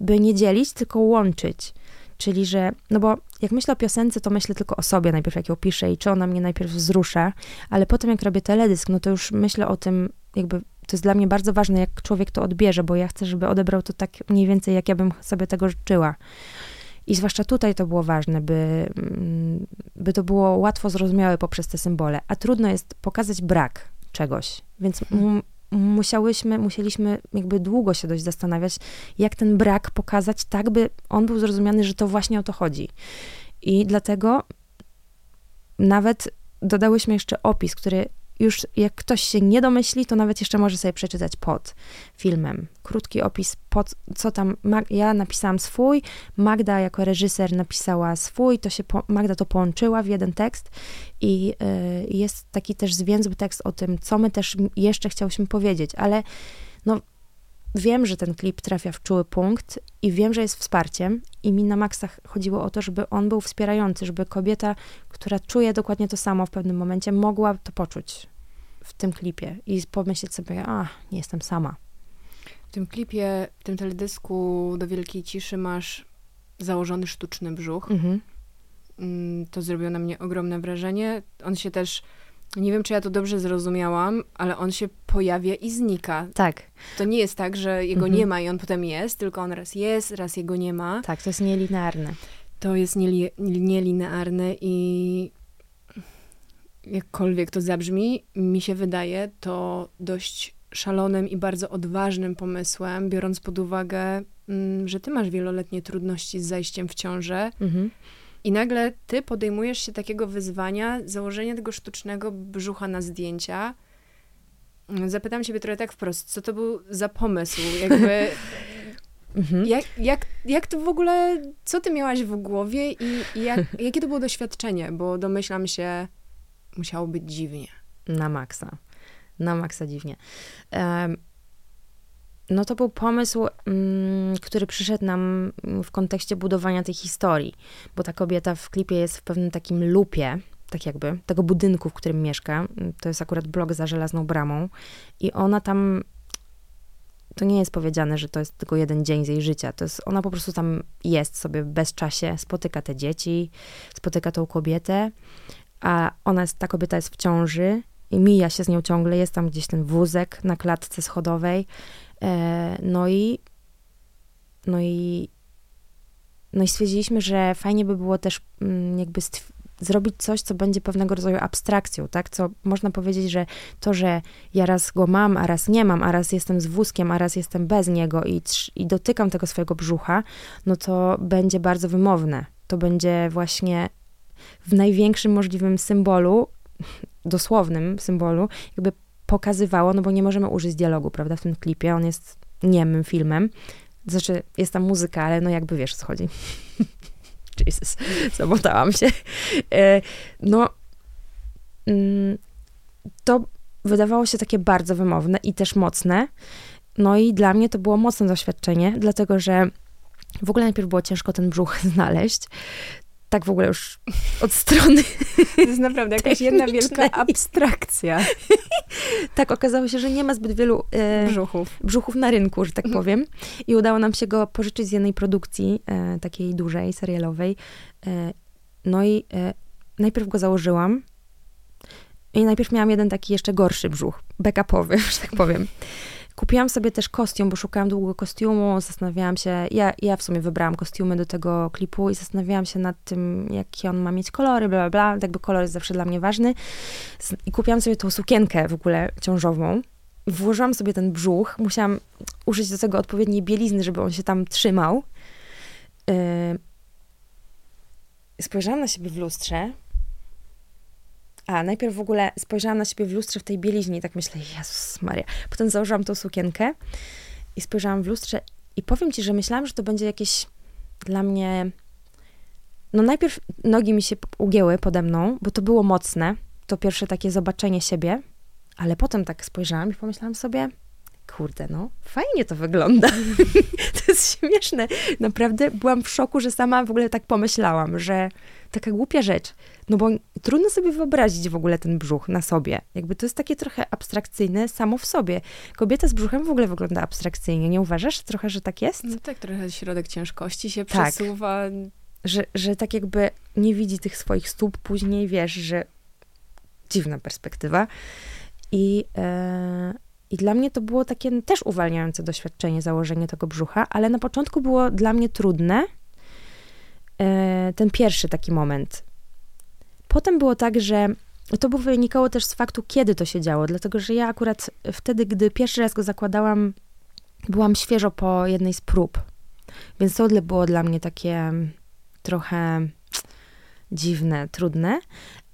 by nie dzielić, tylko łączyć. Czyli, że, no bo jak myślę o piosence, to myślę tylko o sobie najpierw, jak ją piszę i czy ona mnie najpierw wzrusza, ale potem jak robię teledysk, no to już myślę o tym, jakby to jest dla mnie bardzo ważne, jak człowiek to odbierze, bo ja chcę, żeby odebrał to tak mniej więcej, jak ja bym sobie tego życzyła. I zwłaszcza tutaj to było ważne, by, mm, by to było łatwo zrozumiałe poprzez te symbole. A trudno jest pokazać brak czegoś. Więc mhm. musiałyśmy, musieliśmy jakby długo się dość zastanawiać, jak ten brak pokazać tak, by on był zrozumiany, że to właśnie o to chodzi. I dlatego nawet dodałyśmy jeszcze opis, który już jak ktoś się nie domyśli, to nawet jeszcze może sobie przeczytać pod filmem. Krótki opis, pod, co tam. Ja napisałam swój, Magda jako reżyser napisała swój, to się po, Magda to połączyła w jeden tekst i y, jest taki też zwięzły tekst o tym, co my też jeszcze chciałyśmy powiedzieć, ale no wiem, że ten klip trafia w czuły punkt i wiem, że jest wsparciem i mi na maksach chodziło o to, żeby on był wspierający, żeby kobieta, która czuje dokładnie to samo w pewnym momencie, mogła to poczuć w tym klipie i pomyśleć sobie, a, nie jestem sama. W tym klipie, w tym teledysku do Wielkiej Ciszy masz założony sztuczny brzuch. Mhm. Mm, to zrobiło na mnie ogromne wrażenie. On się też nie wiem, czy ja to dobrze zrozumiałam, ale on się pojawia i znika. Tak. To nie jest tak, że jego mhm. nie ma i on potem jest, tylko on raz jest, raz jego nie ma. Tak, to jest nielinearne. To jest nieli nielinearne i jakkolwiek to zabrzmi, mi się wydaje to dość szalonym i bardzo odważnym pomysłem, biorąc pod uwagę, mm, że ty masz wieloletnie trudności z zajściem w ciążę. Mhm i nagle ty podejmujesz się takiego wyzwania, założenia tego sztucznego brzucha na zdjęcia. Zapytam ciebie trochę tak wprost, co to był za pomysł? Jakby, <laughs> mhm. jak, jak, jak to w ogóle, co ty miałaś w głowie i, i jak, <laughs> jakie to było doświadczenie? Bo domyślam się, musiało być dziwnie. Na maksa. Na maksa dziwnie. Um, no to był pomysł, mm, który przyszedł nam w kontekście budowania tej historii, bo ta kobieta w klipie jest w pewnym takim lupie, tak jakby, tego budynku, w którym mieszka. To jest akurat blok za żelazną bramą i ona tam to nie jest powiedziane, że to jest tylko jeden dzień z jej życia. To jest, ona po prostu tam jest sobie bez czasie, spotyka te dzieci, spotyka tą kobietę, a ona jest, ta kobieta jest w ciąży i mija się z nią ciągle, jest tam gdzieś ten wózek na klatce schodowej E, no i, no i, no i stwierdziliśmy, że fajnie by było też mm, jakby zrobić coś, co będzie pewnego rodzaju abstrakcją, tak? Co można powiedzieć, że to, że ja raz go mam, a raz nie mam, a raz jestem z wózkiem, a raz jestem bez niego i, i dotykam tego swojego brzucha, no to będzie bardzo wymowne. To będzie właśnie w największym możliwym symbolu, dosłownym symbolu, jakby pokazywało, no bo nie możemy użyć dialogu, prawda, w tym klipie, on jest niemym filmem, znaczy jest tam muzyka, ale no jakby wiesz, co chodzi. <laughs> Jesus, zabotałam się. E, no, mm, to wydawało się takie bardzo wymowne i też mocne. No i dla mnie to było mocne doświadczenie, dlatego że w ogóle najpierw było ciężko ten brzuch <laughs> znaleźć tak w ogóle już od strony. To jest naprawdę jakaś jedna wielka abstrakcja. <laughs> tak, okazało się, że nie ma zbyt wielu e, brzuchów. brzuchów na rynku, że tak mhm. powiem. I udało nam się go pożyczyć z jednej produkcji, e, takiej dużej, serialowej. E, no i e, najpierw go założyłam. I najpierw miałam jeden taki jeszcze gorszy brzuch, backupowy, <laughs> że tak powiem. Kupiłam sobie też kostium, bo szukałam długo kostiumu, zastanawiałam się, ja, ja w sumie wybrałam kostiumy do tego klipu i zastanawiałam się nad tym, jakie on ma mieć kolory, bla, bla, bla. Jakby kolor jest zawsze dla mnie ważny. I kupiłam sobie tą sukienkę w ogóle ciążową. Włożyłam sobie ten brzuch, musiałam użyć do tego odpowiedniej bielizny, żeby on się tam trzymał. Yy... Spojrzałam na siebie w lustrze, a, najpierw w ogóle spojrzałam na siebie w lustrze w tej bieliźnie i tak myślę, Jezus Maria. Potem założyłam tą sukienkę i spojrzałam w lustrze i powiem ci, że myślałam, że to będzie jakieś dla mnie no najpierw nogi mi się ugięły pode mną, bo to było mocne. To pierwsze takie zobaczenie siebie, ale potem tak spojrzałam i pomyślałam sobie, kurde, no fajnie to wygląda. <laughs> to jest śmieszne. Naprawdę byłam w szoku, że sama w ogóle tak pomyślałam, że taka głupia rzecz. No bo trudno sobie wyobrazić w ogóle ten brzuch na sobie. Jakby to jest takie trochę abstrakcyjne samo w sobie. Kobieta z brzuchem w ogóle wygląda abstrakcyjnie. Nie uważasz trochę, że tak jest? No tak, trochę środek ciężkości się tak. przesuwa. Że, że tak jakby nie widzi tych swoich stóp później, wiesz, że dziwna perspektywa. I, e, I dla mnie to było takie też uwalniające doświadczenie, założenie tego brzucha, ale na początku było dla mnie trudne. E, ten pierwszy taki moment. Potem było tak, że to było wynikało też z faktu, kiedy to się działo, dlatego że ja akurat wtedy, gdy pierwszy raz go zakładałam, byłam świeżo po jednej z prób. Więc to było dla mnie takie trochę dziwne, trudne,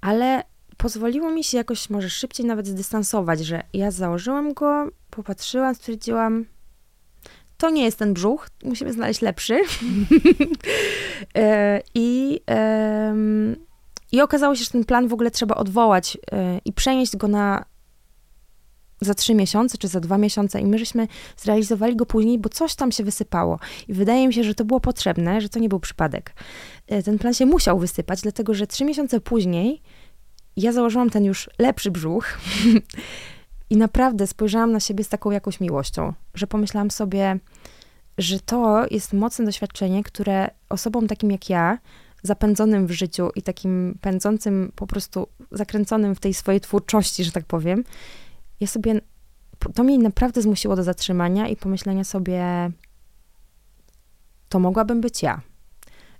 ale pozwoliło mi się jakoś może szybciej nawet zdystansować, że ja założyłam go, popatrzyłam, stwierdziłam, to nie jest ten brzuch, musimy znaleźć lepszy. <laughs> E, I, I okazało się, że ten plan w ogóle trzeba odwołać e, i przenieść go na za trzy miesiące czy za dwa miesiące i my żeśmy zrealizowali go później, bo coś tam się wysypało. I wydaje mi się, że to było potrzebne, że to nie był przypadek. E, ten plan się musiał wysypać, dlatego że trzy miesiące później ja założyłam ten już lepszy brzuch <laughs> i naprawdę spojrzałam na siebie z taką jakąś miłością, że pomyślałam sobie, że to jest mocne doświadczenie, które osobom takim jak ja, zapędzonym w życiu i takim pędzącym, po prostu zakręconym w tej swojej twórczości, że tak powiem, ja sobie, to mnie naprawdę zmusiło do zatrzymania i pomyślenia sobie, to mogłabym być ja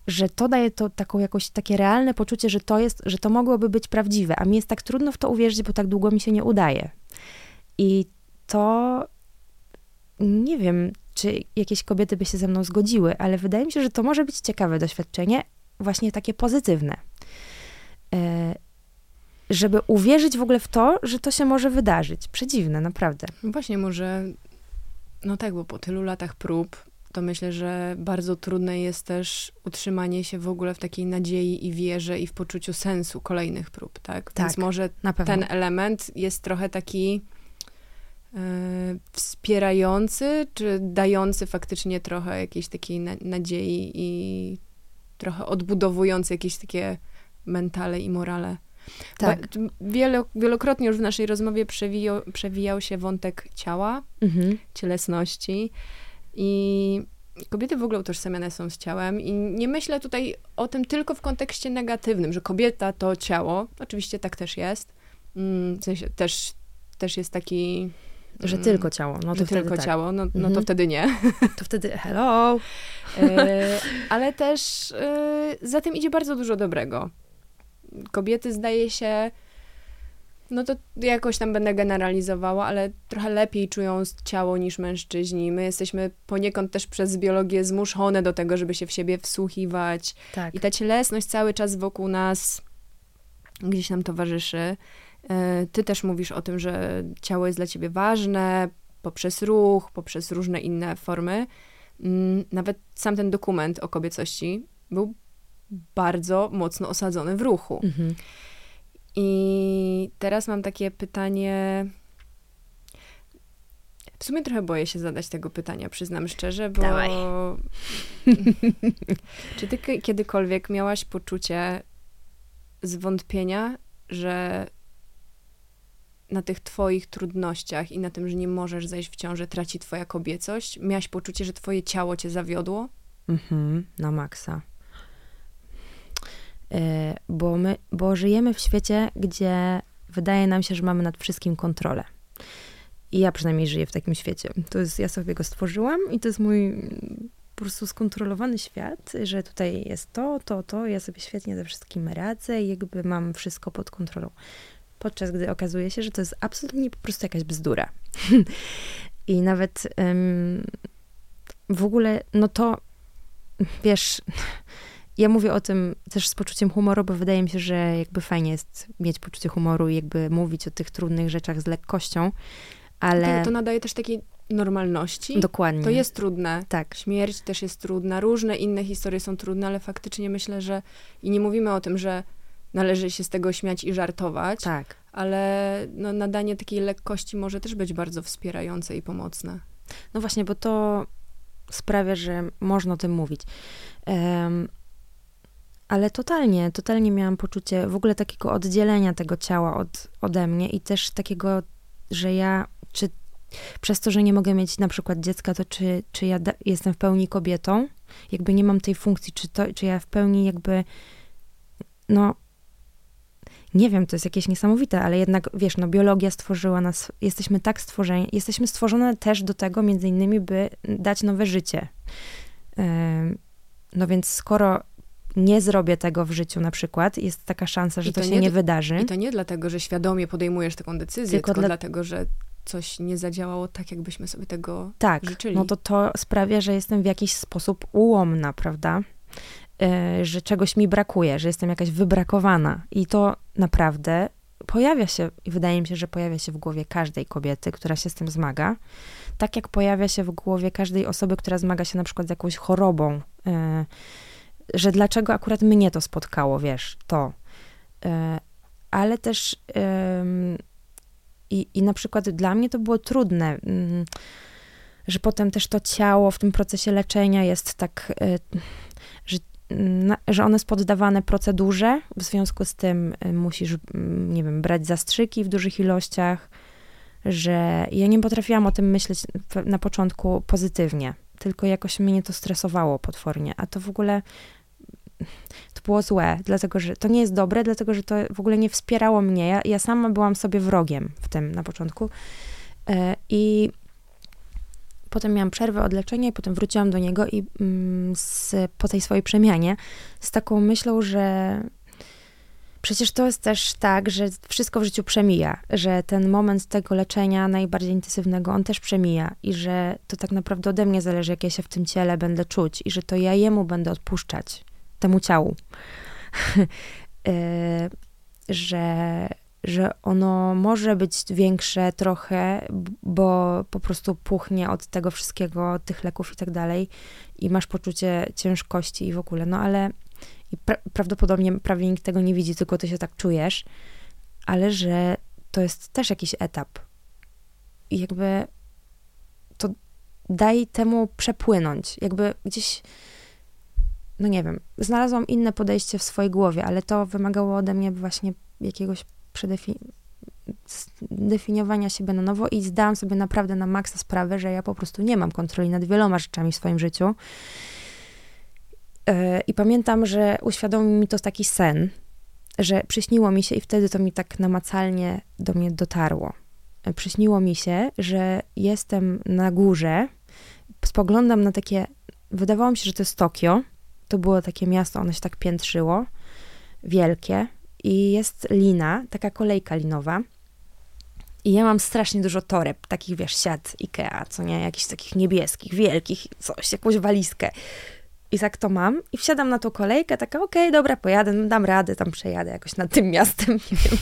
że to daje to taką jakoś takie realne poczucie, że to jest, że to mogłoby być prawdziwe, a mi jest tak trudno w to uwierzyć, bo tak długo mi się nie udaje. I to nie wiem, czy jakieś kobiety by się ze mną zgodziły, ale wydaje mi się, że to może być ciekawe doświadczenie, właśnie takie pozytywne. E, żeby uwierzyć w ogóle w to, że to się może wydarzyć. Przedziwne, naprawdę. Właśnie, może, no tak, bo po tylu latach prób to myślę, że bardzo trudne jest też utrzymanie się w ogóle w takiej nadziei i wierze i w poczuciu sensu kolejnych prób, tak? tak Więc może ten element jest trochę taki e, wspierający, czy dający faktycznie trochę jakiejś takiej na, nadziei i trochę odbudowujący jakieś takie mentale i morale. Tak. Wielo, wielokrotnie już w naszej rozmowie przewijał, przewijał się wątek ciała, mhm. cielesności. I kobiety w ogóle utożsamiane są z ciałem i nie myślę tutaj o tym tylko w kontekście negatywnym, że kobieta to ciało. Oczywiście tak też jest. Mm, w sensie też, też jest taki... Że tylko ciało. No to tylko tak. ciało, no, no mhm. to wtedy nie. To wtedy hello. <laughs> E, ale też e, za tym idzie bardzo dużo dobrego. Kobiety zdaje się no to jakoś tam będę generalizowała, ale trochę lepiej czują ciało niż mężczyźni. My jesteśmy poniekąd też przez biologię zmuszone do tego, żeby się w siebie wsłuchiwać. Tak. I ta cielesność cały czas wokół nas gdzieś nam towarzyszy. E, ty też mówisz o tym, że ciało jest dla ciebie ważne poprzez ruch, poprzez różne inne formy. Mm, nawet sam ten dokument o kobiecości był bardzo mocno osadzony w ruchu. Mhm. I teraz mam takie pytanie. W sumie trochę boję się zadać tego pytania, przyznam szczerze, bo. Dawaj. <laughs> Czy ty kiedykolwiek miałaś poczucie zwątpienia, że na tych twoich trudnościach i na tym, że nie możesz zejść w ciążę, traci twoja kobiecość? Miałaś poczucie, że twoje ciało cię zawiodło? Mhm, na maksa. E, bo, my, bo żyjemy w świecie, gdzie wydaje nam się, że mamy nad wszystkim kontrolę. I ja przynajmniej żyję w takim świecie. To jest, ja sobie go stworzyłam i to jest mój po prostu skontrolowany świat, że tutaj jest to, to, to, ja sobie świetnie ze wszystkim radzę i jakby mam wszystko pod kontrolą. Podczas gdy okazuje się, że to jest absolutnie po prostu jakaś bzdura. <laughs> I nawet w ogóle, no to wiesz, ja mówię o tym też z poczuciem humoru, bo wydaje mi się, że jakby fajnie jest mieć poczucie humoru i jakby mówić o tych trudnych rzeczach z lekkością, ale... Tak, to nadaje też takiej normalności. Dokładnie. To jest trudne. Tak. Śmierć też jest trudna. Różne inne historie są trudne, ale faktycznie myślę, że i nie mówimy o tym, że należy się z tego śmiać i żartować. Tak. Ale no, nadanie takiej lekkości może też być bardzo wspierające i pomocne. No właśnie, bo to sprawia, że można o tym mówić. Um, ale totalnie, totalnie miałam poczucie w ogóle takiego oddzielenia tego ciała od, ode mnie i też takiego, że ja, czy przez to, że nie mogę mieć na przykład dziecka, to czy, czy ja da, jestem w pełni kobietą, jakby nie mam tej funkcji, czy, to, czy ja w pełni jakby, no, nie wiem, to jest jakieś niesamowite, ale jednak, wiesz, no, biologia stworzyła nas, jesteśmy tak stworzeni, jesteśmy stworzone też do tego, między innymi, by dać nowe życie. No więc skoro nie zrobię tego w życiu na przykład, jest taka szansa, że to, to, się nie, nie, wydarzy. I to nie dlatego, że świadomie podejmujesz taką decyzję, tylko, tylko dla... dlatego, że coś nie zadziałało tak, jakbyśmy sobie tego tak, życzyli. no to to sprawia, że jestem w jakiś sposób ułomna, prawda? Yy, że czegoś mi brakuje, że jestem jakaś wybrakowana. I to naprawdę pojawia się, i wydaje mi się, że pojawia się w głowie każdej kobiety, która się z tym zmaga. Tak jak pojawia się w głowie każdej osoby, która zmaga się na przykład z jakąś chorobą. Yy, że dlaczego akurat mnie to spotkało, wiesz, to. Yy, ale też i, I na przykład dla mnie to było trudne, mm, że potem też to ciało w tym procesie leczenia jest tak, y, że, że ono jest poddawane procedurze, w związku z tym y, musisz, mm, nie wiem, brać zastrzyki w dużych ilościach, że ja nie potrafiłam o tym myśleć na początku pozytywnie, tylko jakoś mnie to stresowało potwornie, a to w ogóle to było złe, dlatego że to nie jest dobre, dlatego że to w ogóle nie wspierało mnie. Ja, ja sama byłam sobie wrogiem w tym na początku. E, I potem miałam przerwę od leczenia i potem wróciłam do niego i mm, z, po tej swojej przemianie z taką myślą, że przecież to jest też tak, że wszystko w życiu przemija, że ten moment tego leczenia najbardziej intensywnego, on też przemija i że to tak naprawdę ode mnie zależy, jak ja się w tym ciele będę czuć i że to ja jemu będę odpuszczać temu ciału. <laughs> E, że, że ono może być większe trochę, bo po prostu puchnie od tego wszystkiego, tych leków i tak dalej, i masz poczucie ciężkości i w ogóle. No ale pra prawdopodobnie prawie nikt tego nie widzi, tylko ty się tak czujesz, ale że to jest też jakiś etap. I jakby to daj temu przepłynąć. Jakby gdzieś no nie wiem, znalazłam inne podejście w swojej głowie, ale to wymagało ode mnie właśnie jakiegoś zdefiniowania siebie na nowo i zdałam sobie naprawdę na maksa sprawę, że ja po prostu nie mam kontroli nad wieloma rzeczami w swoim życiu. E, I pamiętam, że uświadomił mi to taki sen, że przyśniło mi się i wtedy to mi tak namacalnie do mnie dotarło. E, przyśniło mi się, że jestem na górze, spoglądam na takie, wydawało mi się, że to jest Tokio, to było takie miasto, ono się tak piętrzyło, wielkie i jest lina, taka kolejka linowa. I ja mam strasznie dużo toreb, takich wiesz, siat Ikea, co nie, jakichś takich niebieskich, wielkich, coś, jakąś walizkę. I tak to mam i wsiadam na tą kolejkę, taka okej, okay, dobra, pojadę, no dam radę, tam przejadę jakoś nad tym miastem, <laughs> nie wiem.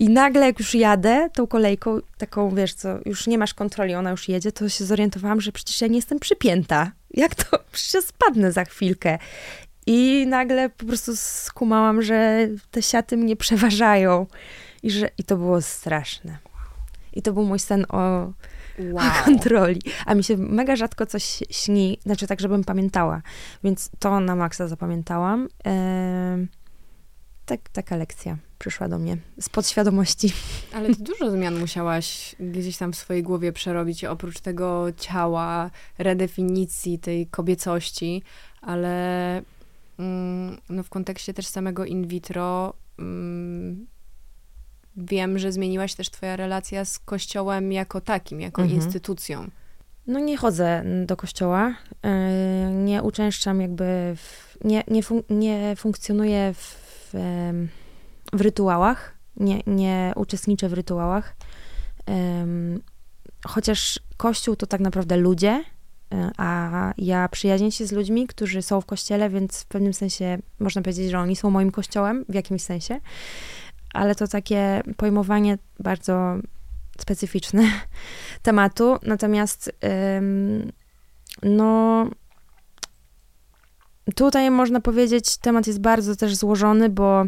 I nagle jak już jadę tą kolejką, taką wiesz co, już nie masz kontroli, ona już jedzie, to się zorientowałam, że przecież ja nie jestem przypięta. Jak to? <laughs> Przecież spadnę za chwilkę. I nagle po prostu skumałam, że te siaty mnie przeważają. I, że, i to było straszne. I to był mój sen o, wow. o kontroli. A mi się mega rzadko coś śni, znaczy tak, żebym pamiętała. Więc to na maksa zapamiętałam. Eee, tak, taka lekcja przyszła do mnie z podświadomości. Ale ty dużo zmian musiałaś gdzieś tam w swojej głowie przerobić, oprócz tego ciała, redefinicji tej kobiecości, ale mm, no, w kontekście też samego in vitro mm, wiem, że zmieniłaś też twoja relacja z kościołem jako takim, jako mhm. instytucją. No nie chodzę do kościoła, e, nie uczęszczam jakby, w, nie, nie, fun nie funkcjonuję w, w w rytuałach, nie, nie uczestniczę w rytuałach. Um, chociaż Kościół to tak naprawdę ludzie, e, a ja przyjaźnię się z ludźmi, którzy są w kościele, więc w pewnym sensie można powiedzieć, że oni są moim kościołem w jakimś sensie. Ale to takie pojmowanie bardzo specyficzny <laughs> tematu. Natomiast no tutaj można powiedzieć, temat jest bardzo też złożony, bo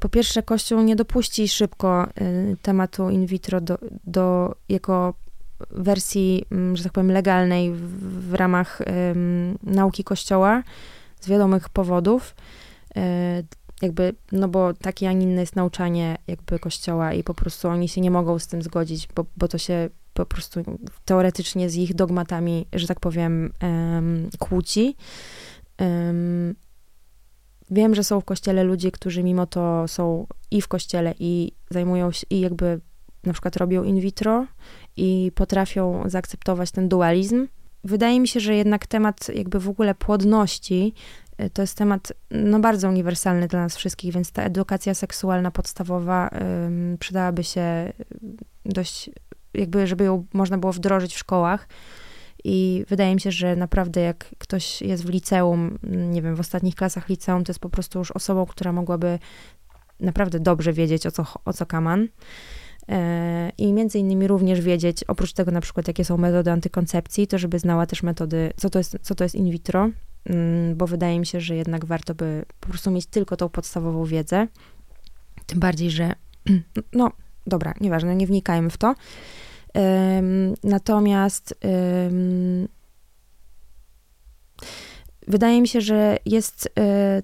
po pierwsze Kościół nie dopuści szybko y, tematu in vitro do, do jako wersji, mm, że tak powiem, legalnej w, w ramach nauki Kościoła z wiadomych powodów. Y, jakby, no bo takie, a nie inne jest nauczanie jakby Kościoła i po prostu oni się nie mogą z tym zgodzić, bo, bo to się po prostu teoretycznie z ich dogmatami, że tak powiem, um, kłóci. Um, wiem, że są w kościele ludzie, którzy mimo to są i w kościele, i zajmują się, i jakby na przykład robią in vitro i potrafią zaakceptować ten dualizm. Wydaje mi się, że jednak temat jakby w ogóle płodności y, to jest temat no, bardzo uniwersalny dla nas wszystkich, więc ta edukacja seksualna podstawowa przydałaby się dość jakby, żeby ją można było wdrożyć w szkołach. I wydaje mi się, że naprawdę jak ktoś jest w liceum, nie wiem, w ostatnich klasach liceum, to jest po prostu już osobą, która mogłaby naprawdę dobrze wiedzieć, o co, o co kaman. E, I między innymi również wiedzieć, oprócz tego na przykład, jakie są metody antykoncepcji, to żeby znała też metody, co to jest, co to jest in vitro, mm, bo wydaje mi się, że jednak warto by po prostu mieć tylko tą podstawową wiedzę. Tym bardziej, że <clears throat> no dobra, nieważne, nie wnikajmy w to. Natomiast wydaje mi się, że jest e,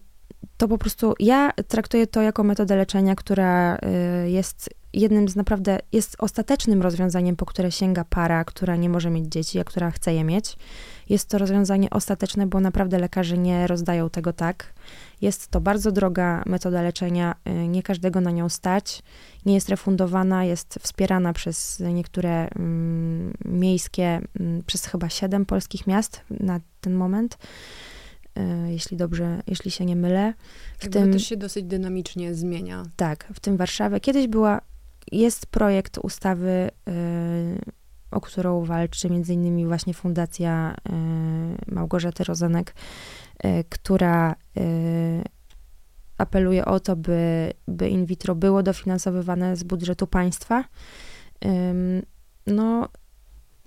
to po prostu, ja traktuję to jako metodę leczenia, która e, jest jednym z naprawdę, jest ostatecznym rozwiązaniem, po które sięga para, która nie może mieć dzieci, a która chce je mieć. Jest to rozwiązanie ostateczne, bo naprawdę lekarze nie rozdają tego tak. Jest to bardzo droga metoda leczenia, y, nie każdego na nią stać, nie jest refundowana, jest wspierana przez niektóre mm, miejskie, mm, przez chyba siedem polskich miast na ten moment y, jeśli dobrze, jeśli się nie mylę. W tak, tym też się dosyć dynamicznie zmienia. Tak, w tym Warszawie. Kiedyś była, jest projekt ustawy, y, o którą walczy między innymi właśnie Fundacja Małgorzaty Rozenek, E, która e, apeluje o to, by, by in vitro było dofinansowywane z budżetu państwa. No,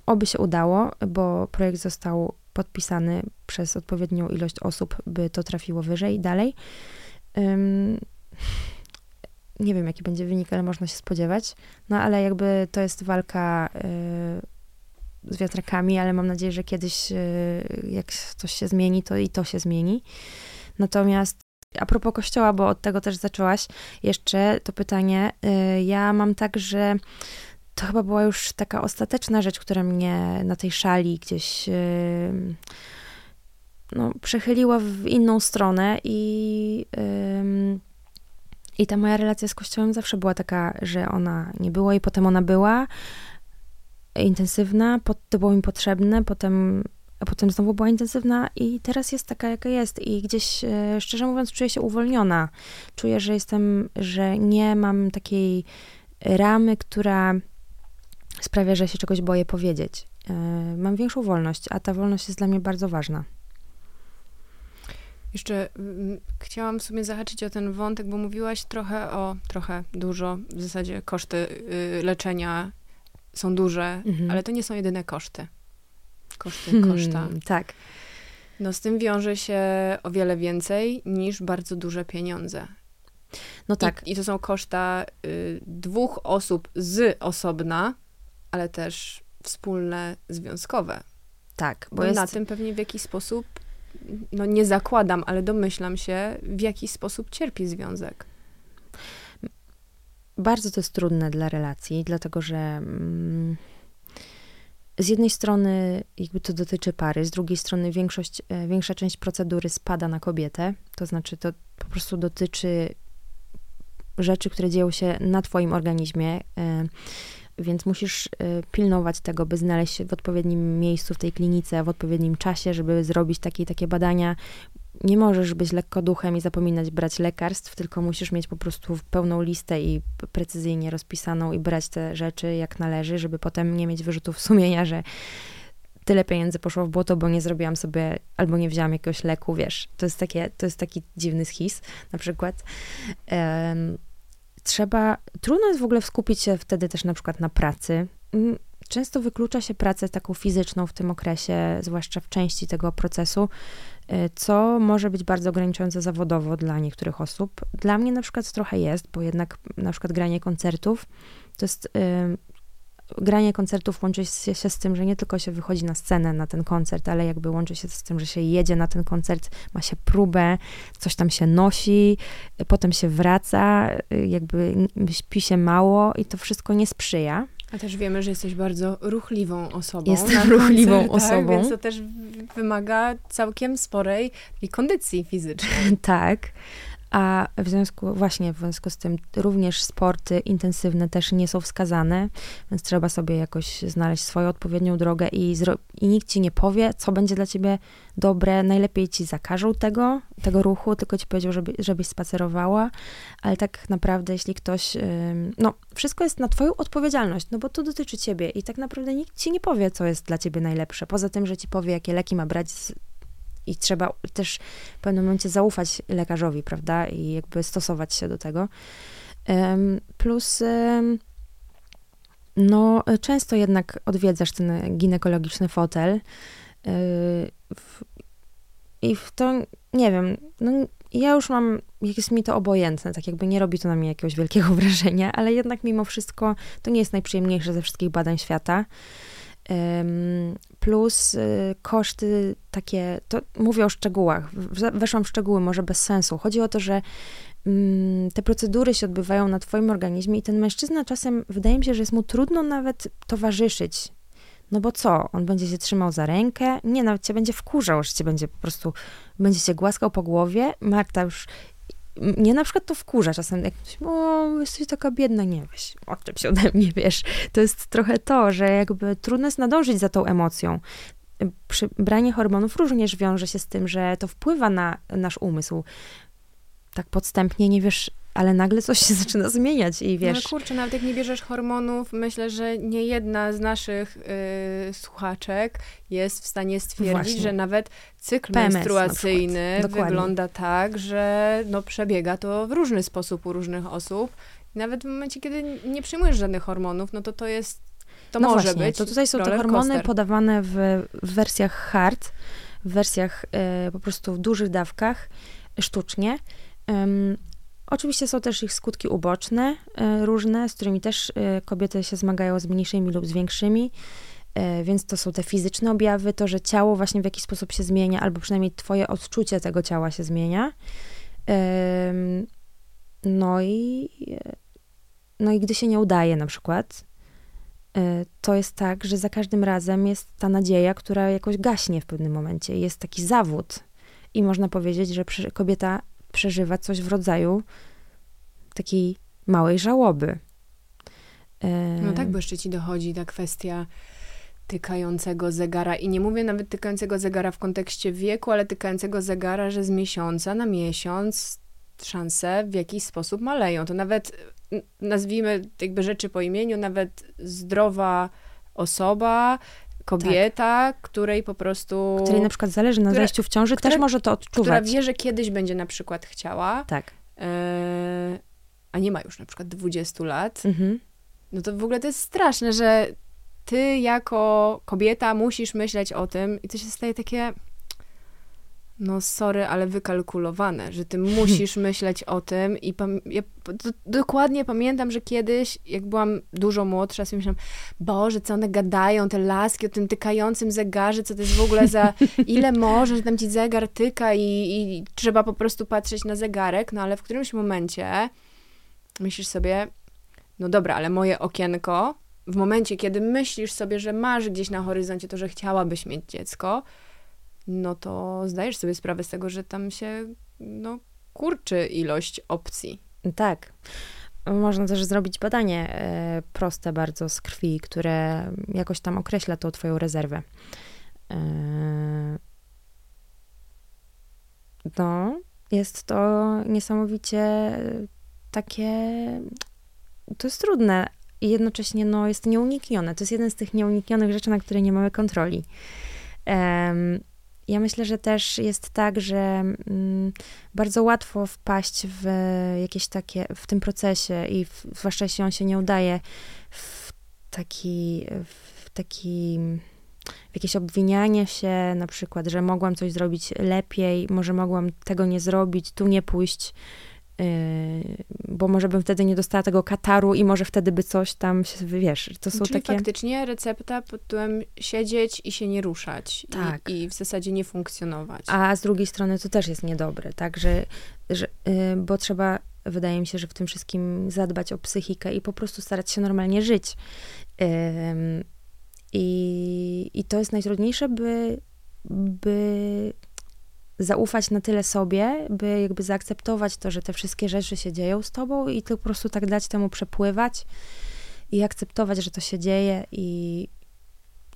oby się udało, bo projekt został podpisany przez odpowiednią ilość osób, by to trafiło wyżej dalej. Nie wiem, jaki będzie wynik, ale można się spodziewać. No, ale jakby to jest walka e, z wiatrakami, ale mam nadzieję, że kiedyś, e, jak coś się zmieni, to i to się zmieni. Natomiast a propos kościoła, bo od tego też zaczęłaś jeszcze to pytanie, e, ja mam tak, że to chyba była już taka ostateczna rzecz, która mnie na tej szali gdzieś no, przechyliła w inną stronę i i ta moja relacja z Kościołem zawsze była taka, że ona nie była i potem ona była, intensywna, to było mi potrzebne, potem, a potem znowu była intensywna i teraz jest taka, jaka jest i gdzieś, e, szczerze mówiąc, czuję się uwolniona. Czuję, że jestem, że nie mam takiej ramy, która sprawia, że się czegoś boję powiedzieć. E, mam większą wolność, a ta wolność jest dla mnie bardzo ważna. Jeszcze mm, chciałam w sumie zahaczyć o ten wątek, bo mówiłaś trochę o, trochę dużo, w zasadzie koszty y, leczenia są duże, mhm. ale to nie są jedyne koszty. Koszty, hmm, koszta. tak. No z tym wiąże się o wiele więcej niż bardzo duże pieniądze. No tak. I, i to są koszta y, dwóch osób z osobna, ale też wspólne, związkowe. Tak, bo, bo jest... na tym pewnie w jakiś sposób, no nie zakładam, ale domyślam się, w jaki sposób cierpi związek. Bardzo to jest trudne dla relacji, dlatego że mm, z jednej strony jakby to dotyczy pary, z drugiej strony większość, e, większa część procedury spada na kobietę, to znaczy to po prostu dotyczy rzeczy, które dzieją się na twoim organizmie, e, więc musisz e, pilnować tego, by znaleźć się w odpowiednim miejscu w tej klinice, w odpowiednim czasie, żeby zrobić takie takie badania nie możesz być lekko duchem i zapominać brać lekarstw, tylko musisz mieć po prostu pełną listę i precyzyjnie rozpisaną i brać te rzeczy jak należy, żeby potem nie mieć wyrzutów sumienia, że tyle pieniędzy poszło w błoto, bo nie zrobiłam sobie albo nie wzięłam jakiegoś leku, wiesz. To jest, takie, to jest taki dziwny schis na przykład. Um, trzeba, trudno jest w ogóle skupić się wtedy też na przykład na pracy. Mm, często wyklucza się pracę taką fizyczną w tym okresie, zwłaszcza w części tego procesu, y, co może być bardzo ograniczające zawodowo dla niektórych osób. Dla mnie na przykład trochę jest, bo jednak na przykład granie koncertów to jest granie koncertów łączy się, z tym, że nie tylko się wychodzi na scenę na ten koncert, ale jakby łączy się z tym, że się jedzie na ten koncert, ma się próbę, coś tam się nosi, potem się wraca, jakby śpi się mało i to wszystko nie sprzyja. A też wiemy, że jesteś bardzo ruchliwą osobą. Jestem ruchliwą osobą. Więc to też wymaga całkiem sporej kondycji fizycznej. <laughs> tak. A w związku, właśnie w związku z tym również sporty intensywne też nie są wskazane, więc trzeba sobie jakoś znaleźć swoją odpowiednią drogę i, i nikt ci nie powie, co będzie dla ciebie dobre. Najlepiej ci zakażą tego, tego ruchu, tylko ci powiedział, żeby, żebyś spacerowała, ale tak naprawdę, jeśli ktoś, no, wszystko jest na twoją odpowiedzialność, no bo to dotyczy ciebie i tak naprawdę nikt ci nie powie, co jest dla ciebie najlepsze, poza tym, że ci powie, jakie leki ma brać i trzeba też w pewnym momencie zaufać lekarzowi, prawda? I jakby stosować się do tego. Plus, no, często jednak odwiedzasz ten ginekologiczny fotel. Y, I w to, nie wiem, no, ja już mam, jest mi to obojętne, tak jakby nie robi to na mnie jakiegoś wielkiego <laughs> wrażenia, ale jednak mimo wszystko to nie jest najprzyjemniejsze ze wszystkich badań świata plus y, koszty takie, to mówię o szczegółach, weszłam w szczegóły, może bez sensu. Chodzi o to, że mm, te procedury się odbywają na twoim organizmie i ten mężczyzna czasem, wydaje mi się, że jest mu trudno nawet towarzyszyć. No bo co? On będzie się trzymał za rękę? Nie, nawet cię będzie wkurzał, że cię będzie po prostu, będzie cię głaskał po głowie. Marta już mnie na przykład to wkurza czasem, jak ktoś, o, jesteś taka biedna, nie, weź, odczep się ode mnie, wiesz. To jest trochę to, że jakby trudno jest nadążyć za tą emocją. Przy branie hormonów również wiąże się z tym, że to wpływa na nasz umysł. Tak podstępnie nie wiesz, ale nagle coś się <laughs> zaczyna zmieniać i wiesz... No kurczę, nawet jak nie bierzesz hormonów, myślę, że nie jedna z naszych y, słuchaczek jest w stanie stwierdzić, Właśnie. że nawet cykl PMS menstruacyjny wygląda tak, że no, przebiega to w różny sposób u różnych osób. Nawet w momencie, kiedy nie przyjmujesz żadnych hormonów, no to to jest to no może właśnie, być. To tutaj są te hormony coaster. podawane w, w, wersjach hard, w wersjach y, po prostu w dużych dawkach, sztucznie. Oczywiście są też ich skutki uboczne, e, różne, z którymi też e, kobiety się zmagają z mniejszymi lub z większymi. E, więc to są te fizyczne objawy, to, że ciało właśnie w jakiś sposób się zmienia, albo przynajmniej twoje odczucie tego ciała się zmienia. No i, no i gdy się nie udaje na przykład, to jest tak, że za każdym razem jest ta nadzieja, która jakoś gaśnie w pewnym momencie. Jest taki zawód. I można powiedzieć, że kobieta przeżywa coś w rodzaju takiej małej żałoby. No tak, bo jeszcze ci dochodzi ta kwestia tykającego zegara. I nie mówię nawet tykającego zegara w kontekście wieku, ale tykającego zegara, że z miesiąca na miesiąc szanse w jakiś sposób maleją. To nawet nazwijmy jakby rzeczy po imieniu, nawet zdrowa osoba, kobieta, tak. której po prostu... Której na przykład zależy na która, zajściu w ciąży, która, też może to odczuwać. Która wie, że kiedyś będzie na przykład chciała. Tak. E, a nie ma już na przykład 20 lat. Mhm. No to w ogóle to jest straszne, że ty jako kobieta musisz myśleć o tym i to się staje takie no sorry, ale wykalkulowane, że ty musisz <laughs> myśleć o tym i ja dokładnie pamiętam, że kiedyś, jak byłam dużo młodsza, sobie myślałam, Boże, co one gadają, te laski o tym tykającym zegarze, co to jest w ogóle za, <laughs> ile może, że tam ci zegar tyka i, i trzeba po prostu patrzeć na zegarek, no ale w którymś momencie myślisz sobie, no dobra, ale moje okienko, w momencie, kiedy myślisz sobie, że masz gdzieś na horyzoncie to, że chciałabyś mieć dziecko, no to zdajesz sobie sprawę z tego, że tam się no, kurczy ilość opcji. Tak. Można też zrobić badanie e, proste bardzo z krwi, które jakoś tam określa tą twoją rezerwę. E, no, jest to niesamowicie takie. To jest trudne i jednocześnie no, jest nieuniknione. To jest jeden z tych nieuniknionych rzeczy, na które nie mamy kontroli. Ja myślę, że też jest tak, że mm, bardzo łatwo wpaść w jakieś takie, w tym procesie i w, zwłaszcza jeśli on się nie udaje, w taki, w taki, w jakieś obwinianie się, na przykład, że mogłam coś zrobić lepiej, może mogłam tego nie zrobić, tu nie pójść, bo może bym wtedy nie dostała tego kataru i może wtedy by coś tam, się, wiesz, to są Czyli takie... faktycznie recepta pod tytułem siedzieć i się nie ruszać. Tak. I, I, w zasadzie nie funkcjonować. A z drugiej strony to też jest niedobre, tak, że, że yy, bo trzeba, wydaje mi się, że w tym wszystkim zadbać o psychikę i po prostu starać się normalnie żyć. Yy, i, I to jest najtrudniejsze, by, by zaufać na tyle sobie, by jakby zaakceptować to, że te wszystkie rzeczy się dzieją z tobą i to po prostu tak dać temu przepływać i akceptować, że to się dzieje i,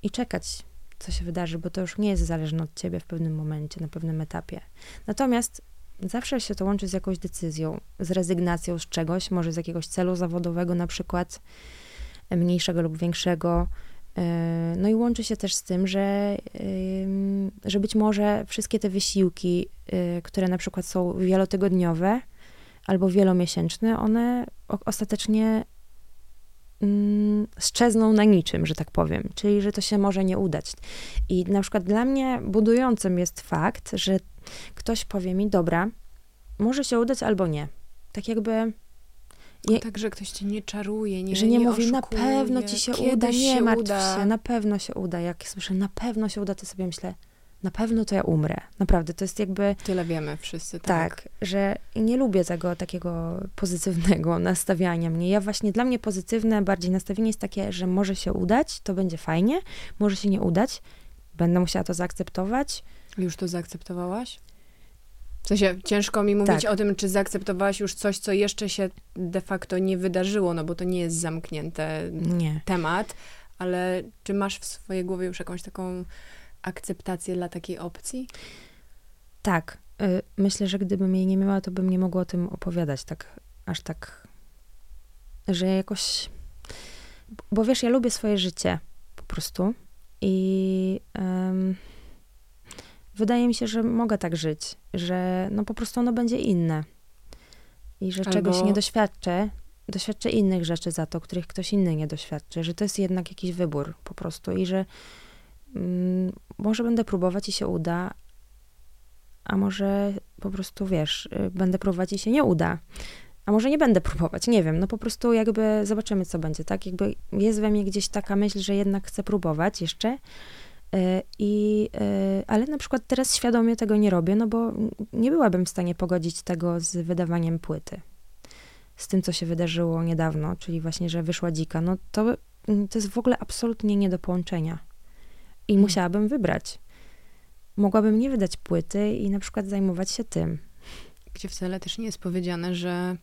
i czekać, co się wydarzy, bo to już nie jest zależne od ciebie w pewnym momencie, na pewnym etapie. Natomiast zawsze się to łączy z jakąś decyzją, z rezygnacją z czegoś, może z jakiegoś celu zawodowego, na przykład mniejszego lub większego, no i łączy się też z tym, że, że być może wszystkie te wysiłki, e, które na przykład są wielotygodniowe albo wielomiesięczne, one ostatecznie mm, strzezną na niczym, że tak powiem, czyli że to się może nie udać. I na przykład dla mnie budującym jest fakt, że ktoś powie mi, dobra, może się udać albo nie. Tak jakby no tak, że ktoś cię nie czaruje, nie Że nie, nie mówi, na pewno ci się uda, nie się martw uda. się, na pewno się uda. Jak słyszę, na pewno się uda, to sobie myślę, na pewno to ja umrę. Naprawdę, to jest jakby... Tyle wiemy wszyscy, tak. Tak, że nie lubię tego takiego pozytywnego <laughs> nastawiania mnie. Ja właśnie, dla mnie pozytywne bardziej nastawienie jest takie, że może się udać, to będzie fajnie, może się nie udać, będę musiała to zaakceptować. Już to zaakceptowałaś? W sensie ciężko mi mówić tak. o tym, czy zaakceptowałaś już coś, co jeszcze się de facto nie wydarzyło, no bo to nie jest zamknięty nie. temat, ale czy masz w swojej głowie już jakąś taką akceptację dla takiej opcji? Tak. Y, myślę, że gdybym jej nie miała, to bym nie mogła o tym opowiadać tak, aż tak, że jakoś, bo wiesz, ja lubię swoje życie po prostu i um, wydaje mi się, że mogę tak żyć, że no po prostu ono będzie inne. I że Albo... czegoś nie doświadczę, doświadczę innych rzeczy za to, których ktoś inny nie doświadczy, że to jest jednak jakiś wybór po prostu i że mm, może będę próbować i się uda, a może po prostu, wiesz, y, będę próbować i się nie uda. A może nie będę próbować, nie wiem, no po prostu jakby zobaczymy, co będzie, tak? Jakby jest we mnie gdzieś taka myśl, że jednak chcę próbować jeszcze, I, e, ale na przykład teraz świadomie tego nie robię, no bo nie byłabym w stanie pogodzić tego z wydawaniem płyty. Z tym, co się wydarzyło niedawno, czyli właśnie, że wyszła dzika. No to, to jest w ogóle absolutnie nie do połączenia. I hmm. musiałabym wybrać. Mogłabym nie wydać płyty i na przykład zajmować się tym. Gdzie wcale też nie jest powiedziane, że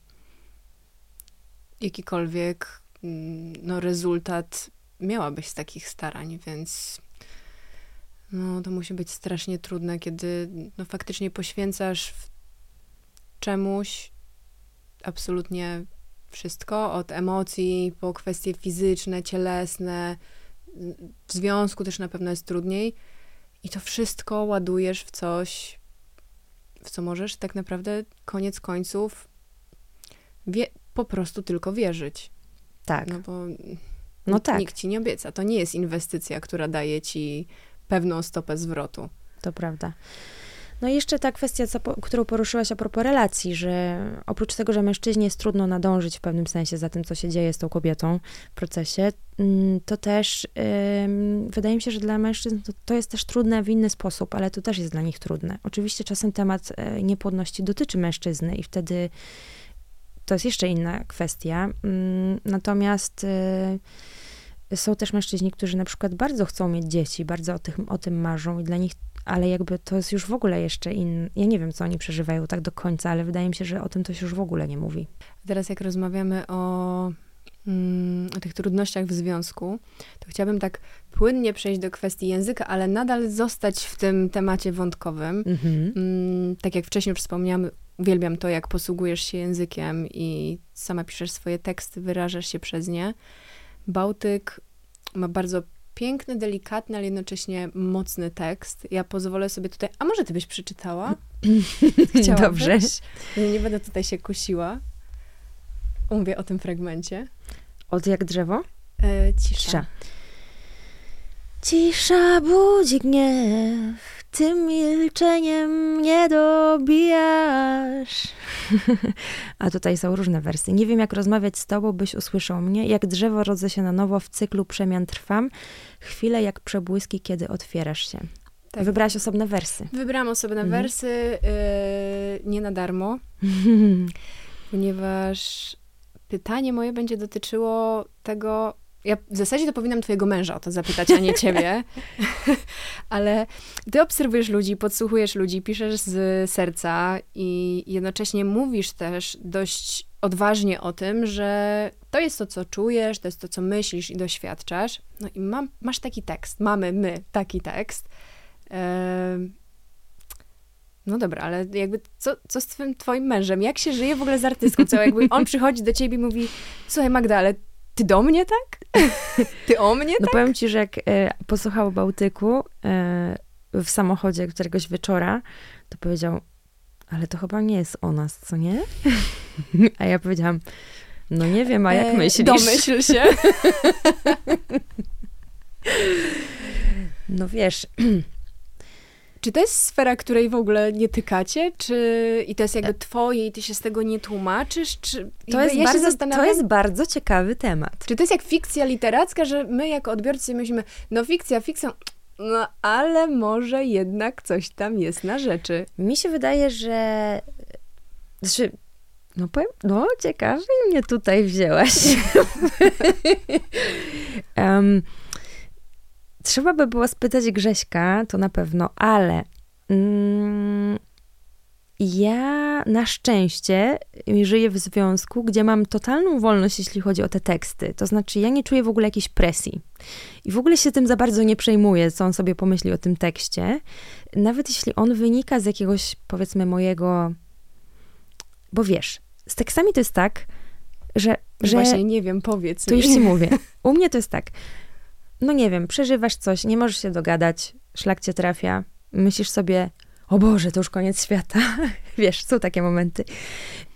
jakikolwiek mm, no, rezultat miałabyś z takich starań, więc no, to musi być strasznie trudne, kiedy no, faktycznie poświęcasz czemuś absolutnie wszystko, od emocji po kwestie fizyczne, cielesne. W związku też na pewno jest trudniej. I to wszystko ładujesz w coś, w co możesz tak naprawdę koniec końców wie, po prostu tylko wierzyć. Tak. No bo no tak. nikt ci nie obieca. To nie jest inwestycja, która daje ci pewną stopę zwrotu. To prawda. No i jeszcze ta kwestia, co, którą poruszyłaś a propos relacji, że oprócz tego, że mężczyźnie jest trudno nadążyć w pewnym sensie za tym, co się dzieje z tą kobietą w procesie, mm, to też yy, wydaje mi się, że dla mężczyzn to, to, jest też trudne w inny sposób, ale to też jest dla nich trudne. Oczywiście czasem temat yy, niepłodności dotyczy mężczyzny i wtedy to jest jeszcze inna kwestia. Yy, natomiast yy, są też mężczyźni, którzy na przykład bardzo chcą mieć dzieci, bardzo o, tym, o tym marzą i dla nich, ale jakby to jest już w ogóle jeszcze inne. Ja nie wiem, co oni przeżywają tak do końca, ale wydaje mi się, że o tym to się już w ogóle nie mówi. Teraz jak rozmawiamy o, mm, o tych trudnościach w związku, to chciałabym tak płynnie przejść do kwestii języka, ale nadal zostać w tym temacie wątkowym. Mhm. Mm, tak jak wcześniej już wspomniałam, uwielbiam to, jak posługujesz się językiem i sama piszesz swoje teksty, wyrażasz się przez nie. Bałtyk ma bardzo piękny, delikatny, ale jednocześnie mocny tekst. Ja pozwolę sobie tutaj. A może ty byś przeczytała? <laughs> Dobrze. Nie będę tutaj się kusiła. Mówię o tym fragmencie. Od jak drzewo? E, cisza. cisza. Cisza budzi gniew, tym milczeniem nie dobijasz. <laughs> A tutaj są różne wersy. Nie wiem, jak rozmawiać z tobą, byś usłyszał mnie. Jak drzewo rodzę się na nowo, w cyklu przemian trwam. Chwile jak przebłyski, kiedy otwierasz się. Tak. Wybrałaś osobne wersy. Wybrałam osobne mhm. wersy, yy, nie na darmo, <laughs> ponieważ pytanie moje będzie dotyczyło tego, ja w zasadzie to powinnam twojego męża o to zapytać, a nie <laughs> ciebie. <laughs> Ale ty obserwujesz ludzi, podsłuchujesz ludzi, piszesz z serca i jednocześnie mówisz też dość odważnie o tym, że to jest to, co czujesz, to jest to, co myślisz i doświadczasz. No i mam, masz taki tekst, mamy my taki tekst. No dobra, ale jakby co, co z twym, twoim mężem? Jak się żyje w ogóle z artystką? Co jakby on przychodzi do ciebie i mówi, słuchaj Magda, ale ty do mnie tak? Ty o mnie no tak? powiem ci, że jak e, posłuchał Bałtyku e, w samochodzie któregoś wieczora, to powiedział, ale to chyba nie jest o nas, co nie? <laughs> A ja powiedziałam, no nie wiem, a jak e, myślisz? Domyśl się. <laughs> no wiesz... <clears throat> Czy to jest sfera, której w ogóle nie tykacie? Czy i to jest jakby e- twoje i ty się z tego nie tłumaczysz? Czy to, jest ja bardzo, to jest bardzo ciekawy temat. Czy to jest jak fikcja literacka, że my jako odbiorcy myślimy, no fikcja, fikcja, no ale może jednak coś tam jest na rzeczy. Mi się wydaje, że... Znaczy, no powiem, no ciekawie mnie tutaj wzięłaś. <laughs> um, Trzeba by było spytać Grześka, to na pewno, ale mm, ja na szczęście żyję w związku, gdzie mam totalną wolność, jeśli chodzi o te teksty. To znaczy, ja nie czuję w ogóle jakiejś presji. I w ogóle się tym za bardzo nie przejmuję, co on sobie pomyśli o tym tekście. Nawet jeśli on wynika z jakiegoś, powiedzmy, mojego. Bo wiesz, z tekstami to jest tak, że. że Właśnie nie wiem, powiedz. To mi. już ci <laughs> mówię. U mnie to jest tak no nie wiem, przeżywasz coś, nie możesz się dogadać, szlak cię trafia, myślisz sobie, o Boże, to już koniec świata. <laughs> Wiesz, są takie momenty.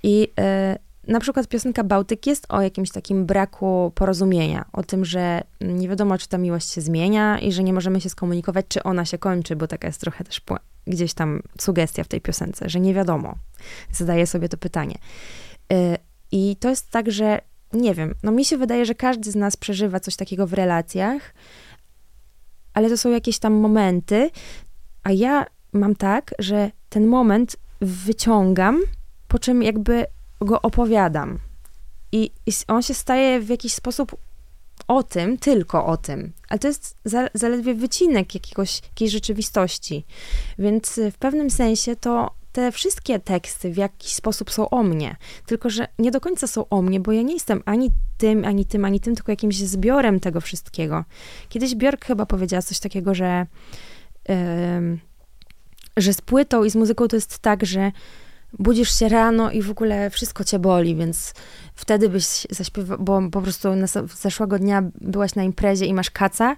I e, na przykład piosenka Bałtyk jest o jakimś takim braku porozumienia, o tym, że nie wiadomo, czy ta miłość się zmienia i że nie możemy się skomunikować, czy ona się kończy, bo taka jest trochę też gdzieś tam sugestia w tej piosence, że nie wiadomo. Zadaję sobie to pytanie. E, I to jest tak, że nie wiem, no mi się wydaje, że każdy z nas przeżywa coś takiego w relacjach, ale to są jakieś tam momenty, a ja mam tak, że ten moment wyciągam, po czym jakby go opowiadam. I, i on się staje w jakiś sposób o tym, tylko o tym. Ale to jest za, zaledwie wycinek jakiegoś, jakiejś rzeczywistości. Więc w pewnym sensie to te wszystkie teksty w jakiś sposób są o mnie, tylko że nie do końca są o mnie, bo ja nie jestem ani tym, ani tym, ani tym, tylko jakimś zbiorem tego wszystkiego. Kiedyś Björk chyba powiedziała coś takiego, że, yy, że z płytą i z muzyką to jest tak, że budzisz się rano i w ogóle wszystko cię boli, więc wtedy byś zaśpiewał, bo po prostu na, zeszłego dnia byłaś na imprezie i masz kaca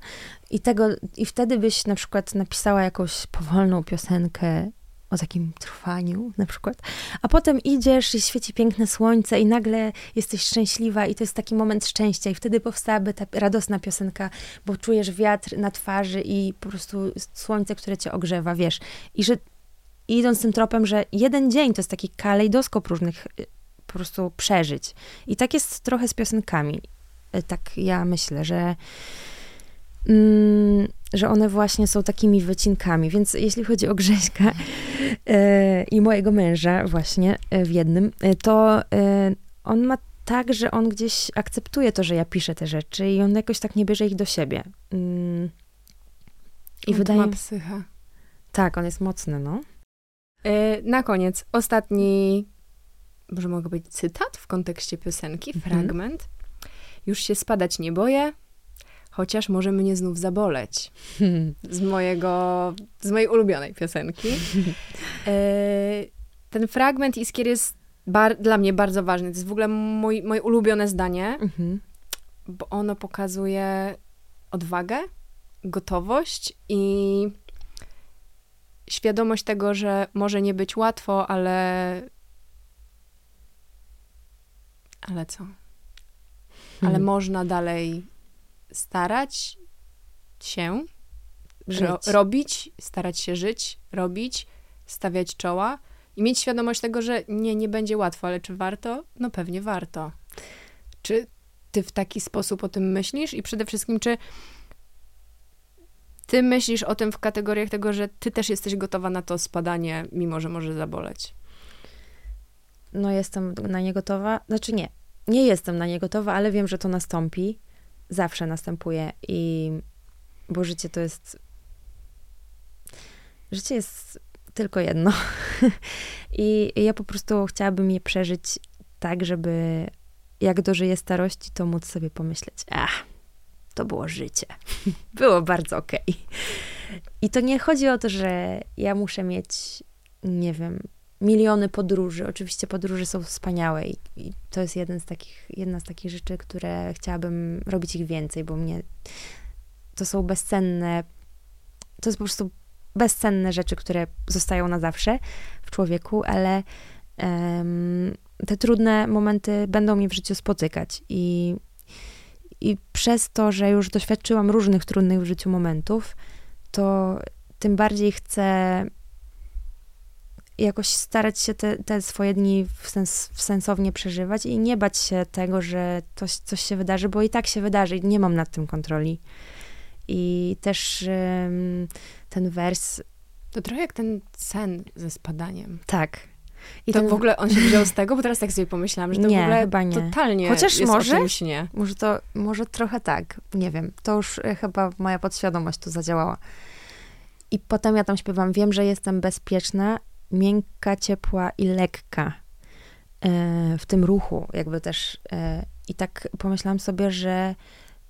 i tego, i wtedy byś na przykład napisała jakąś powolną piosenkę o takim trwaniu na przykład, a potem idziesz i świeci piękne słońce i nagle jesteś szczęśliwa i to jest taki moment szczęścia i wtedy powstałaby ta radosna piosenka, bo czujesz wiatr na twarzy i po prostu słońce, które cię ogrzewa, wiesz. I że idąc tym tropem, że jeden dzień to jest taki kalejdoskop różnych y, po prostu przeżyć. I tak jest trochę z piosenkami. Y, tak ja myślę, że mm, że one właśnie są takimi wycinkami. Więc jeśli chodzi o Grześka e, i mojego męża właśnie e, w jednym, e, to on ma tak, że on gdzieś akceptuje to, że ja piszę te rzeczy i on jakoś tak nie bierze ich do siebie. Mm. I on wydaje mi psycha. Tak, on jest mocny, no. Na koniec, ostatni, może mogę być cytat w kontekście piosenki, mhm. fragment. Już się spadać nie boję, chociaż może mnie znów zaboleć. Z mojego, z mojej ulubionej piosenki. <laughs> E, ten fragment Iskier jest bar, dla mnie bardzo ważny. To jest w ogóle mój, moje ulubione zdanie, mhm. bo ono pokazuje odwagę gotowość i świadomość tego, że może nie być łatwo, ale. Ale co? Ale hmm. można dalej starać się, ro robić, starać się żyć, robić, stawiać czoła i mieć świadomość tego, że nie, nie będzie łatwo, ale czy warto? No pewnie warto. Czy ty w taki sposób o tym myślisz i przede wszystkim, czy ty myślisz o tym w kategoriach tego, że ty też jesteś gotowa na to spadanie, mimo że może zaboleć? No, jestem na nie gotowa. Znaczy, nie. Nie jestem na nie gotowa, ale wiem, że to nastąpi. Zawsze następuje i bo życie to jest. Życie jest tylko jedno. <laughs> I ja po prostu chciałabym je przeżyć tak, żeby jak dożyję starości, to móc sobie pomyśleć, ach, to było życie. <laughs> było bardzo okej. Okay. I to nie chodzi o to, że ja muszę mieć, nie wiem, miliony podróży. Oczywiście podróże są wspaniałe i, i, to jest jeden z takich, jedna z takich rzeczy, które chciałabym robić ich więcej, bo mnie to są bezcenne, to jest po prostu bezcenne rzeczy, które zostają na zawsze w człowieku, ale um, te trudne momenty będą mi w życiu spotykać i, i przez to, że już doświadczyłam różnych trudnych w życiu momentów, to tym bardziej chcę jakoś starać się te, te swoje dni w, sens, w sensownie przeżywać i nie bać się tego, że coś, coś się wydarzy, bo i tak się wydarzy i nie mam nad tym kontroli. I też ten wers. To trochę jak ten sen ze spadaniem. Tak. I to ten... w ogóle on się wziął z tego, bo teraz tak sobie pomyślałam, że to nie, w ogóle chyba nie. totalnie Chociaż jest może, nie. Może to, może trochę tak, nie wiem. To już e, chyba moja podświadomość tu zadziałała. I potem ja tam śpiewam, wiem, że jestem bezpieczna, miękka, ciepła i lekka e, w tym ruchu, jakby też. E, I tak pomyślałam sobie, że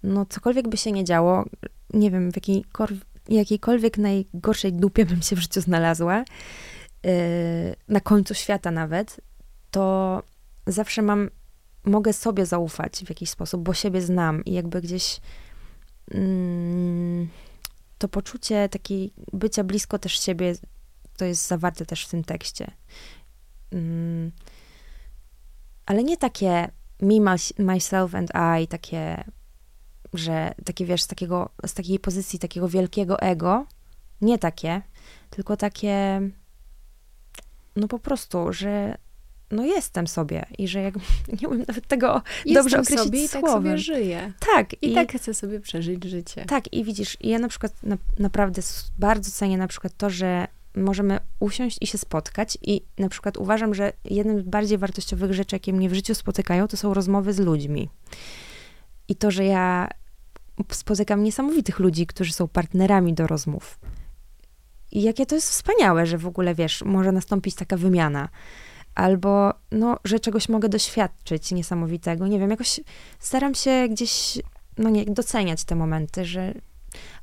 no cokolwiek by się nie działo, nie wiem, w jakiejkolwiek najgorszej dupie bym się w życiu znalazła, Y, na końcu świata nawet, to zawsze mam, mogę sobie zaufać w jakiś sposób, bo siebie znam i jakby gdzieś mm, to poczucie takiej bycia blisko też siebie, to jest zawarte też w tym tekście. Mm, ale nie takie me, myself and I, takie, że takie, wiesz, z, takiego, z takiej pozycji takiego wielkiego ego, nie takie, tylko takie no po prostu, że no jestem sobie i że jak, <laughs> nie umiem nawet tego jestem dobrze określić sobie i tak sobie żyję. Tak. I, I, tak chcę sobie przeżyć życie. Tak i widzisz, ja na przykład na, naprawdę bardzo cenię na przykład to, że możemy usiąść i się spotkać i na przykład uważam, że jednym z bardziej wartościowych rzeczy, jakie mnie w życiu spotykają, to są rozmowy z ludźmi. I to, że ja spotykam niesamowitych ludzi, którzy są partnerami do rozmów i jakie to jest wspaniałe, że w ogóle, wiesz, może nastąpić taka wymiana. Albo, no, że czegoś mogę doświadczyć niesamowitego. Nie wiem, jakoś staram się gdzieś, no nie, doceniać te momenty, że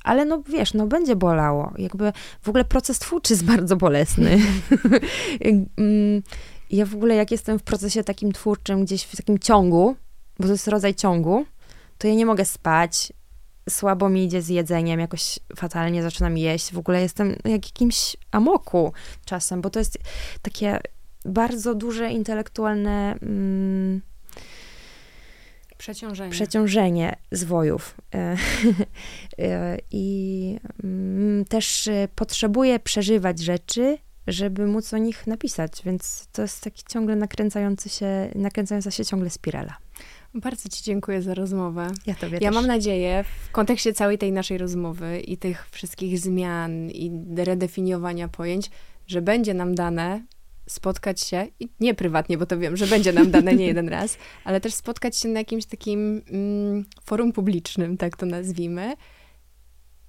ale no wiesz, no będzie bolało. Jakby w ogóle proces twórczy jest <laughs> bardzo bolesny. <laughs> Mm, ja w ogóle jak jestem w procesie takim twórczym, gdzieś w takim ciągu, bo to jest rodzaj ciągu, to ja nie mogę spać, słabo mi idzie z jedzeniem, jakoś fatalnie zaczynam jeść. W ogóle jestem jak jakimś amoku czasem, bo to jest takie bardzo duże intelektualne mm, przeciążenie. przeciążenie zwojów. E, <laughs> e, I mm, też e, potrzebuję przeżywać rzeczy, żeby móc o nich napisać, więc to jest taki ciągle nakręcający się, nakręcająca się ciągle spirala. Bardzo Ci dziękuję za rozmowę. Ja Tobie Ja też. mam nadzieję, w kontekście całej tej naszej rozmowy i tych wszystkich zmian i redefiniowania pojęć, że będzie nam dane spotkać się, i nie prywatnie, bo to wiem, że będzie nam dane nie jeden raz, ale też spotkać się na jakimś takim mm, forum publicznym, tak to nazwijmy,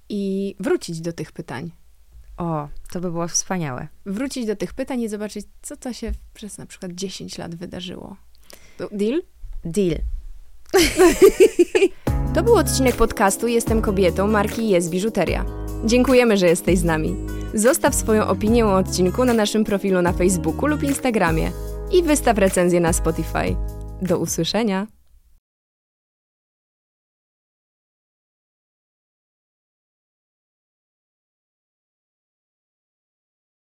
i wrócić do tych pytań. O, to by było wspaniałe. Wrócić do tych pytań i zobaczyć, co to się przez na przykład 10 lat wydarzyło. Deal? Deal. <laughs> To był odcinek podcastu Jestem kobietą marki Jest Biżuteria. Dziękujemy, że jesteś z nami. Zostaw swoją opinię o odcinku na naszym profilu na Facebooku lub Instagramie i wystaw recenzję na Spotify. Do usłyszenia!